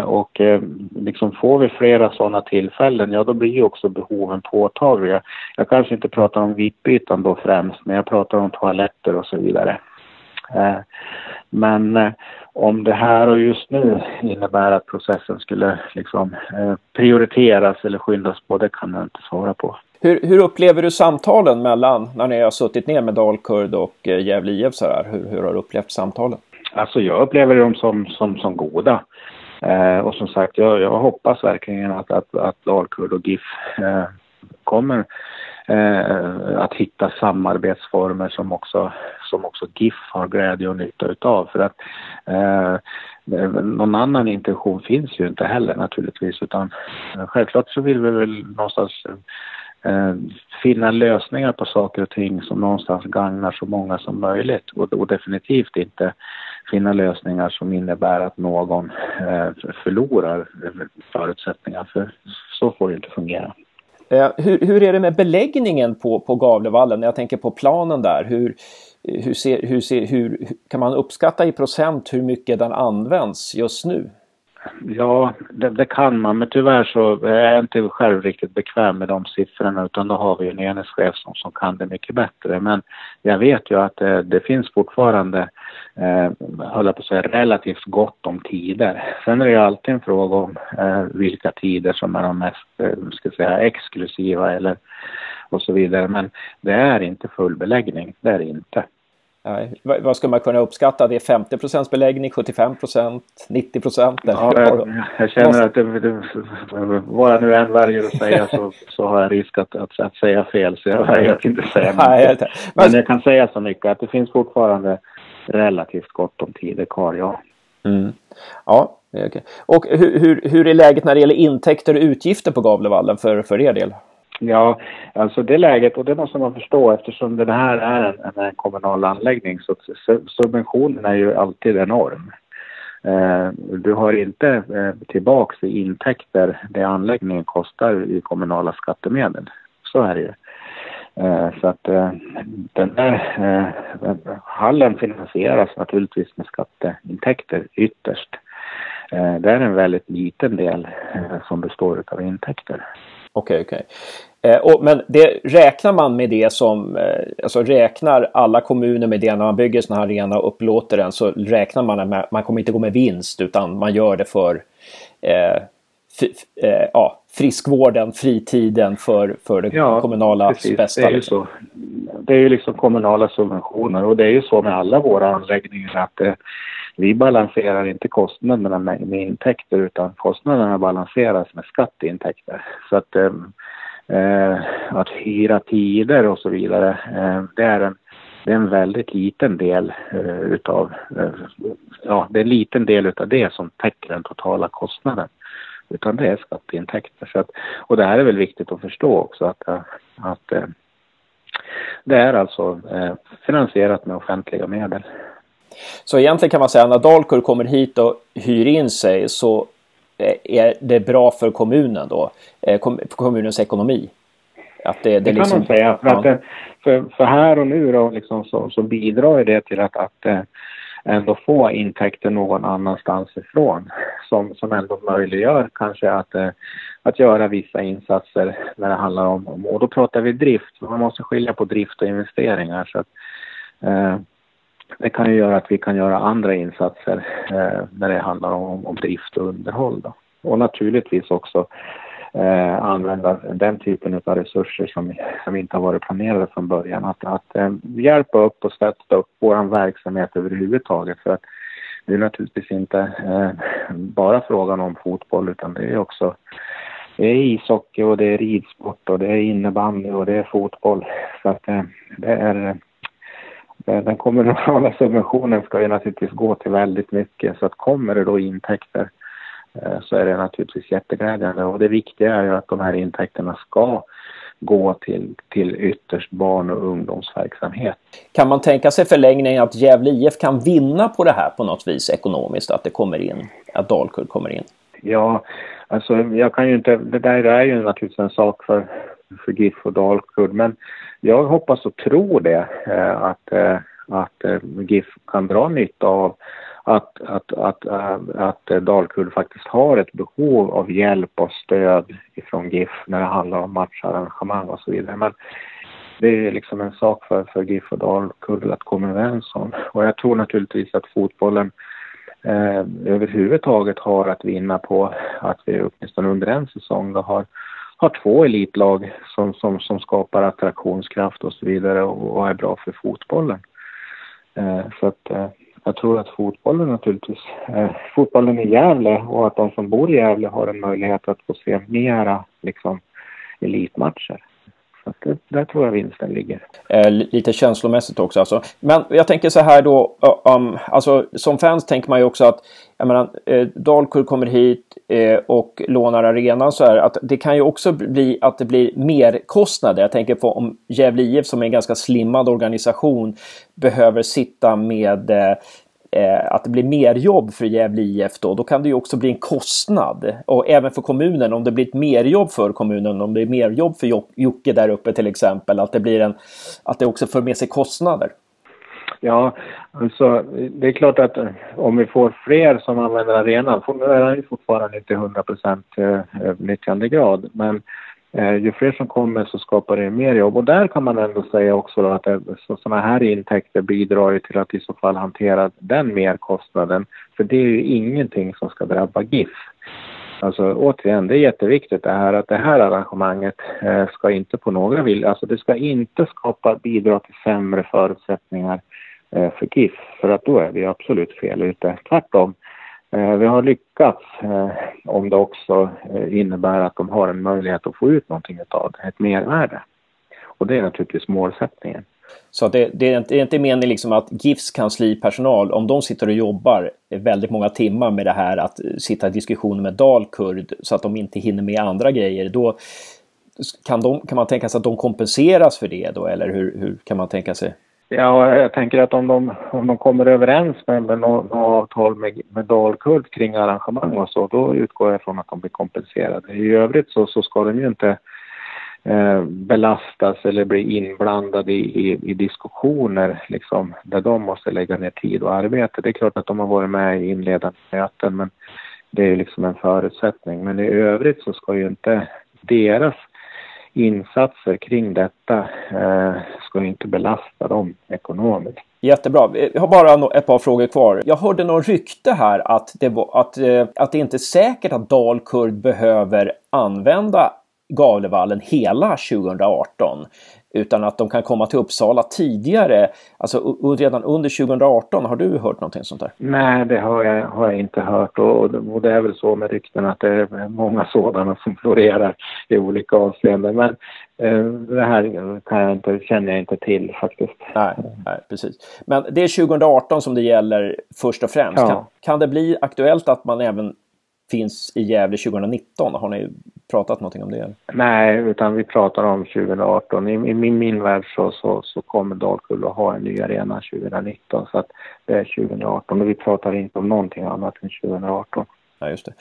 E: och eh, liksom får vi flera sådana tillfällen, ja då blir ju också behoven påtagliga. Jag kanske inte pratar om VIP-ytan då främst, men jag pratar om toaletter och så vidare. Eh, men om det här och just nu innebär att processen skulle liksom prioriteras eller skyndas på, det kan jag inte svara på.
A: Hur, hur, upplever du samtalen mellan, när ni har suttit ner med Dalkurd och Gävle IF så här? Hur, hur har du upplevt samtalen?
E: Alltså jag upplever dem som, som, som goda. Eh, och som sagt, jag, jag hoppas verkligen att, att, att Dalkurd och GIF eh, kommer eh, att hitta samarbetsformer som också, som också GIF har glädje och nytta utav. För att eh, någon annan intention finns ju inte heller naturligtvis utan självklart så vill vi väl någonstans eh, finna lösningar på saker och ting som någonstans gagnar så många som möjligt och, och definitivt inte finna lösningar som innebär att någon eh, förlorar förutsättningar för så får det inte fungera.
A: Eh, hur, hur, är det med beläggningen på, på Gavlevallen? Jag tänker på planen där. Hur, hur, ser, hur, ser, hur kan man uppskatta i procent hur mycket den används just nu?
E: Ja, det, det, kan man, men tyvärr så är jag inte själv riktigt bekväm med de siffrorna utan då har vi en enhetschef som, som kan det mycket bättre. Men jag vet ju att det, det finns fortfarande, eh, höll på att säga, relativt gott om tider. Sen är det ju alltid en fråga om eh, vilka tider som är de mest, eh, ska säga, exklusiva eller och så vidare. Men det är inte full beläggning, det är det inte.
A: Nej. Vad ska man kunna uppskatta? Det är 50 procents beläggning, 75 procent, 90 procent?
E: Ja, jag, jag känner att det, det, vad jag nu än väljer att säga så, så har jag risk att, att, att säga fel. Så jag vet inte säga Nej, Men jag kan säga så mycket att det finns fortfarande relativt gott om tider kvar, ja.
A: Mm. Ja, okay. Och hur, hur, hur är läget när det gäller intäkter och utgifter på Gavlevallen för, för er del?
E: Ja, alltså det läget, och det måste man förstå eftersom det här är en, en kommunal anläggning så subventionen är ju alltid enorm. Eh, du har inte eh, tillbaks i intäkter det anläggningen kostar i kommunala skattemedel. Så är det ju. Eh, så att eh, den där eh, hallen finansieras naturligtvis med skatteintäkter ytterst. Det är en väldigt liten del som består av intäkter.
A: Okej, okay, okej. Okay. men det, räknar man med det som, alltså räknar alla kommuner med det när man bygger sådana här arena och upplåter den så räknar man med, man kommer inte gå med vinst utan man gör det för eh, eh, ja, friskvården, fritiden för, för det ja, kommunala precis. bästa.
E: Det är, ju liksom. så. det är ju liksom kommunala subventioner och det är ju så med alla våra anläggningar att eh, vi balanserar inte kostnaderna med, med intäkter utan kostnaderna balanseras med skatteintäkter. Så att, eh, eh att hyra tider och så vidare, eh, det är en det är en väldigt liten del uh, utav, uh, ja det är en liten del utav det som täcker den totala kostnaden utan det är skatteintäkter. Så att, och det här är väl viktigt att förstå också att, eh, att eh, det är alltså eh, finansierat med offentliga medel.
A: Så egentligen kan man säga att när Dalkurd kommer hit och hyr in sig så är det bra för kommunen då, för kommunens ekonomi?
E: Att det, det, det liksom, kan man säga. För, att, för, för, här och nu då liksom så, så bidrar det till att, att ändå få intäkter någon annanstans ifrån som, som ändå möjliggör kanske att, eh, att göra vissa insatser när det handlar om, och då pratar vi drift, man måste skilja på drift och investeringar så att, eh, det kan ju göra att vi kan göra andra insatser eh, när det handlar om, om drift och underhåll då. Och naturligtvis också eh, använda den typen av resurser som, som inte har varit planerade från början. Att, att eh, hjälpa upp och stötta upp vår verksamhet överhuvudtaget. För att det är naturligtvis inte eh, bara frågan om fotboll utan det är också det är ishockey och det är ridsport och det är innebandy och det är fotboll. Så att eh, det är eh, den kommunala subventionen ska ju naturligtvis gå till väldigt mycket så att kommer det då intäkter så är det naturligtvis jätteglädjande. Och det viktiga är ju att de här intäkterna ska gå till, till ytterst barn och ungdomsverksamhet.
A: Kan man tänka sig förlängning att Gävle IF kan vinna på det här på något vis ekonomiskt, att det kommer in, att Dalkurd kommer in?
E: Ja, alltså jag kan ju inte, det där är ju naturligtvis en sak för, för GIF och Dalkurd, men jag hoppas och tror det, eh, att, eh, att GIF kan dra nytta av att, att, att, äh, att, att Dalkurd faktiskt har ett behov av hjälp och stöd ifrån GIF när det handlar om matcharrangemang och så vidare. Men det är liksom en sak för, för GIF och Dalkurd att komma överens om. Och jag tror naturligtvis att fotbollen eh, överhuvudtaget har att vinna på att vi åtminstone under en säsong då har, har två elitlag som, som, som skapar attraktionskraft och så vidare och, och är bra för fotbollen. Eh, så att eh, jag tror att fotbollen naturligtvis, eh, fotbollen i Gävle och att de som bor i Gävle har en möjlighet att få se mera liksom, elitmatcher. Så det, där tror jag vinsten ligger.
A: Eh, lite känslomässigt också alltså. Men jag tänker så här då, um, alltså som fans tänker man ju också att jag menar, eh, Dalkurd kommer hit eh, och lånar arenan så här att det kan ju också bli att det blir merkostnader. Jag tänker på om Gävle IF som är en ganska slimmad organisation behöver sitta med eh, eh, att det blir mer jobb för Gävle IF då, då kan det ju också bli en kostnad. Och även för kommunen, om det blir ett merjobb för kommunen, om det är mer jobb för Jocke där uppe till exempel, att det blir en, att det också för med sig kostnader.
E: Ja, alltså det är klart att eh, om vi får fler som använder arenan, Nu är den fortfarande inte 100 procent eh, nyttjandegrad, men Eh, ju fler som kommer så skapar det mer jobb och där kan man ändå säga också att sådana här intäkter bidrar till att i så fall hantera den merkostnaden. För det är ju ingenting som ska drabba GIF. Alltså återigen, det är jätteviktigt det här att det här arrangemanget eh, ska inte på några vill, alltså det ska inte skapa bidra till sämre förutsättningar eh, för GIF för att då är vi absolut fel ute. Tvärtom, Eh, vi har lyckats eh, om det också eh, innebär att de har en möjlighet att få ut någonting av det, ett mervärde. Och det är naturligtvis målsättningen.
A: Så det, det, är inte, det är inte meningen liksom att GIFs kanslipersonal, om de sitter och jobbar väldigt många timmar med det här att sitta i diskussioner med Dalkurd så att de inte hinner med andra grejer, då kan, de, kan man tänka sig att de kompenseras för det då, eller hur, hur kan man tänka sig?
E: Ja, jag tänker att om de, om de kommer överens med, med något avtal med, med Dalkurd kring arrangemang och så, då utgår jag från att de blir kompenserade. I övrigt så, så ska de ju inte eh, belastas eller bli inblandade i, i, i, diskussioner liksom, där de måste lägga ner tid och arbete. Det är klart att de har varit med i inledande möten, men det är liksom en förutsättning. Men i övrigt så ska ju inte deras insatser kring detta eh, ska inte belasta dem ekonomiskt.
A: Jättebra. Jag har bara ett par frågor kvar. Jag hörde någon rykte här att det, var, att, eh, att det inte är säkert att Dalkurd behöver använda Gavlevallen hela 2018 utan att de kan komma till Uppsala tidigare, alltså redan under 2018. Har du hört någonting sånt där?
E: Nej, det har jag, har jag inte hört och, och det är väl så med rykten att det är många sådana som florerar i olika avseenden. Men eh, det här kan jag inte, känner jag inte till faktiskt.
A: Nej, nej, precis. Men det är 2018 som det gäller först och främst. Ja. Kan, kan det bli aktuellt att man även finns i Gävle 2019? Har ni pratat någonting om det?
E: Nej, utan vi pratar om 2018. I, i min, min värld så, så, så kommer Dalkull att ha en ny arena 2019 så att det är 2018 och vi pratar inte om någonting annat än 2018.
A: Ja, just det.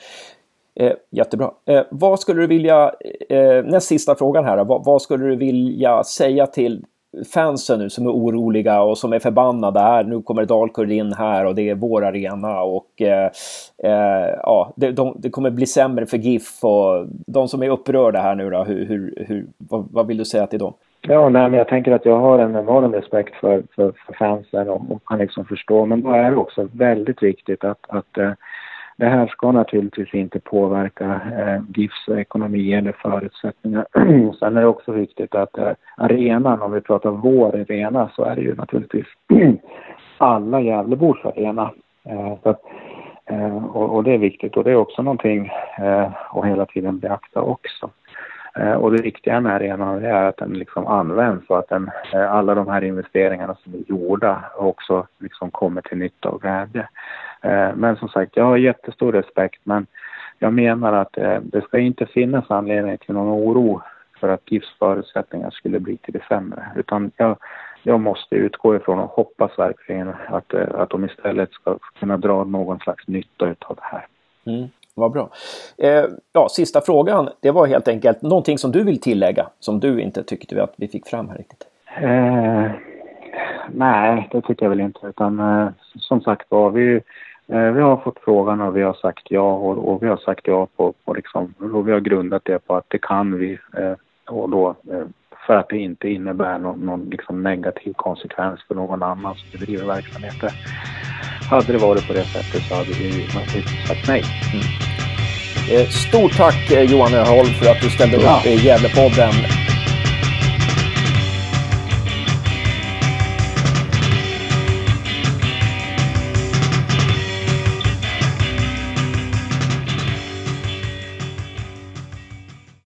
A: Eh, jättebra. Eh, vad skulle du vilja, eh, näst sista frågan här, vad, vad, skulle du vilja säga till fansen nu som är oroliga och som är förbannade här. Nu kommer Dalkurd in här och det är vår arena och eh, eh, ja, det, de, det, kommer bli sämre för GIF och de som är upprörda här nu då, hur, hur, hur vad, vad, vill du säga till dem?
E: Ja, nej, men jag tänker att jag har en enorm respekt för, för, för fansen och, och kan liksom förstå, men då är det också väldigt viktigt att, att eh, det här ska naturligtvis inte påverka eh, GIFs ekonomi eller förutsättningar. Sen är det också viktigt att eh, arenan, om vi pratar vår arena, så är det ju naturligtvis alla Gävlebors arena. Eh, så att, eh, och, och, det är viktigt och det är också någonting eh, att hela tiden beakta också. Eh, och det viktiga med arenan är att den liksom används och att den, eh, alla de här investeringarna som är gjorda också liksom kommer till nytta och glädje. Eh, men som sagt, jag har jättestor respekt men jag menar att det ska inte finnas anledning till någon oro för att GIFs förutsättningar skulle bli till det sämre. Utan jag, jag måste utgå ifrån och hoppas verkligen att, att de istället ska kunna dra någon slags nytta av det här.
A: Mm. Vad bra. Eh, ja, sista frågan. Det var helt enkelt någonting som du vill tillägga som du inte tyckte att vi fick fram här riktigt.
E: Eh, nej, det tycker jag väl inte. Utan eh, som sagt var, vi, eh, vi har fått frågan och vi har sagt ja och, vi har sagt ja på, på liksom, och vi har grundat det på att det kan vi eh, och då eh, för att det inte innebär någon, någon liksom negativ konsekvens för någon annan som bedriver verksamheter. Hade det varit på det sättet så hade vi naturligtvis sagt nej. Mm.
A: Eh, stort tack eh, Johan Öholm för att du ställde ja. upp i Gävlepodden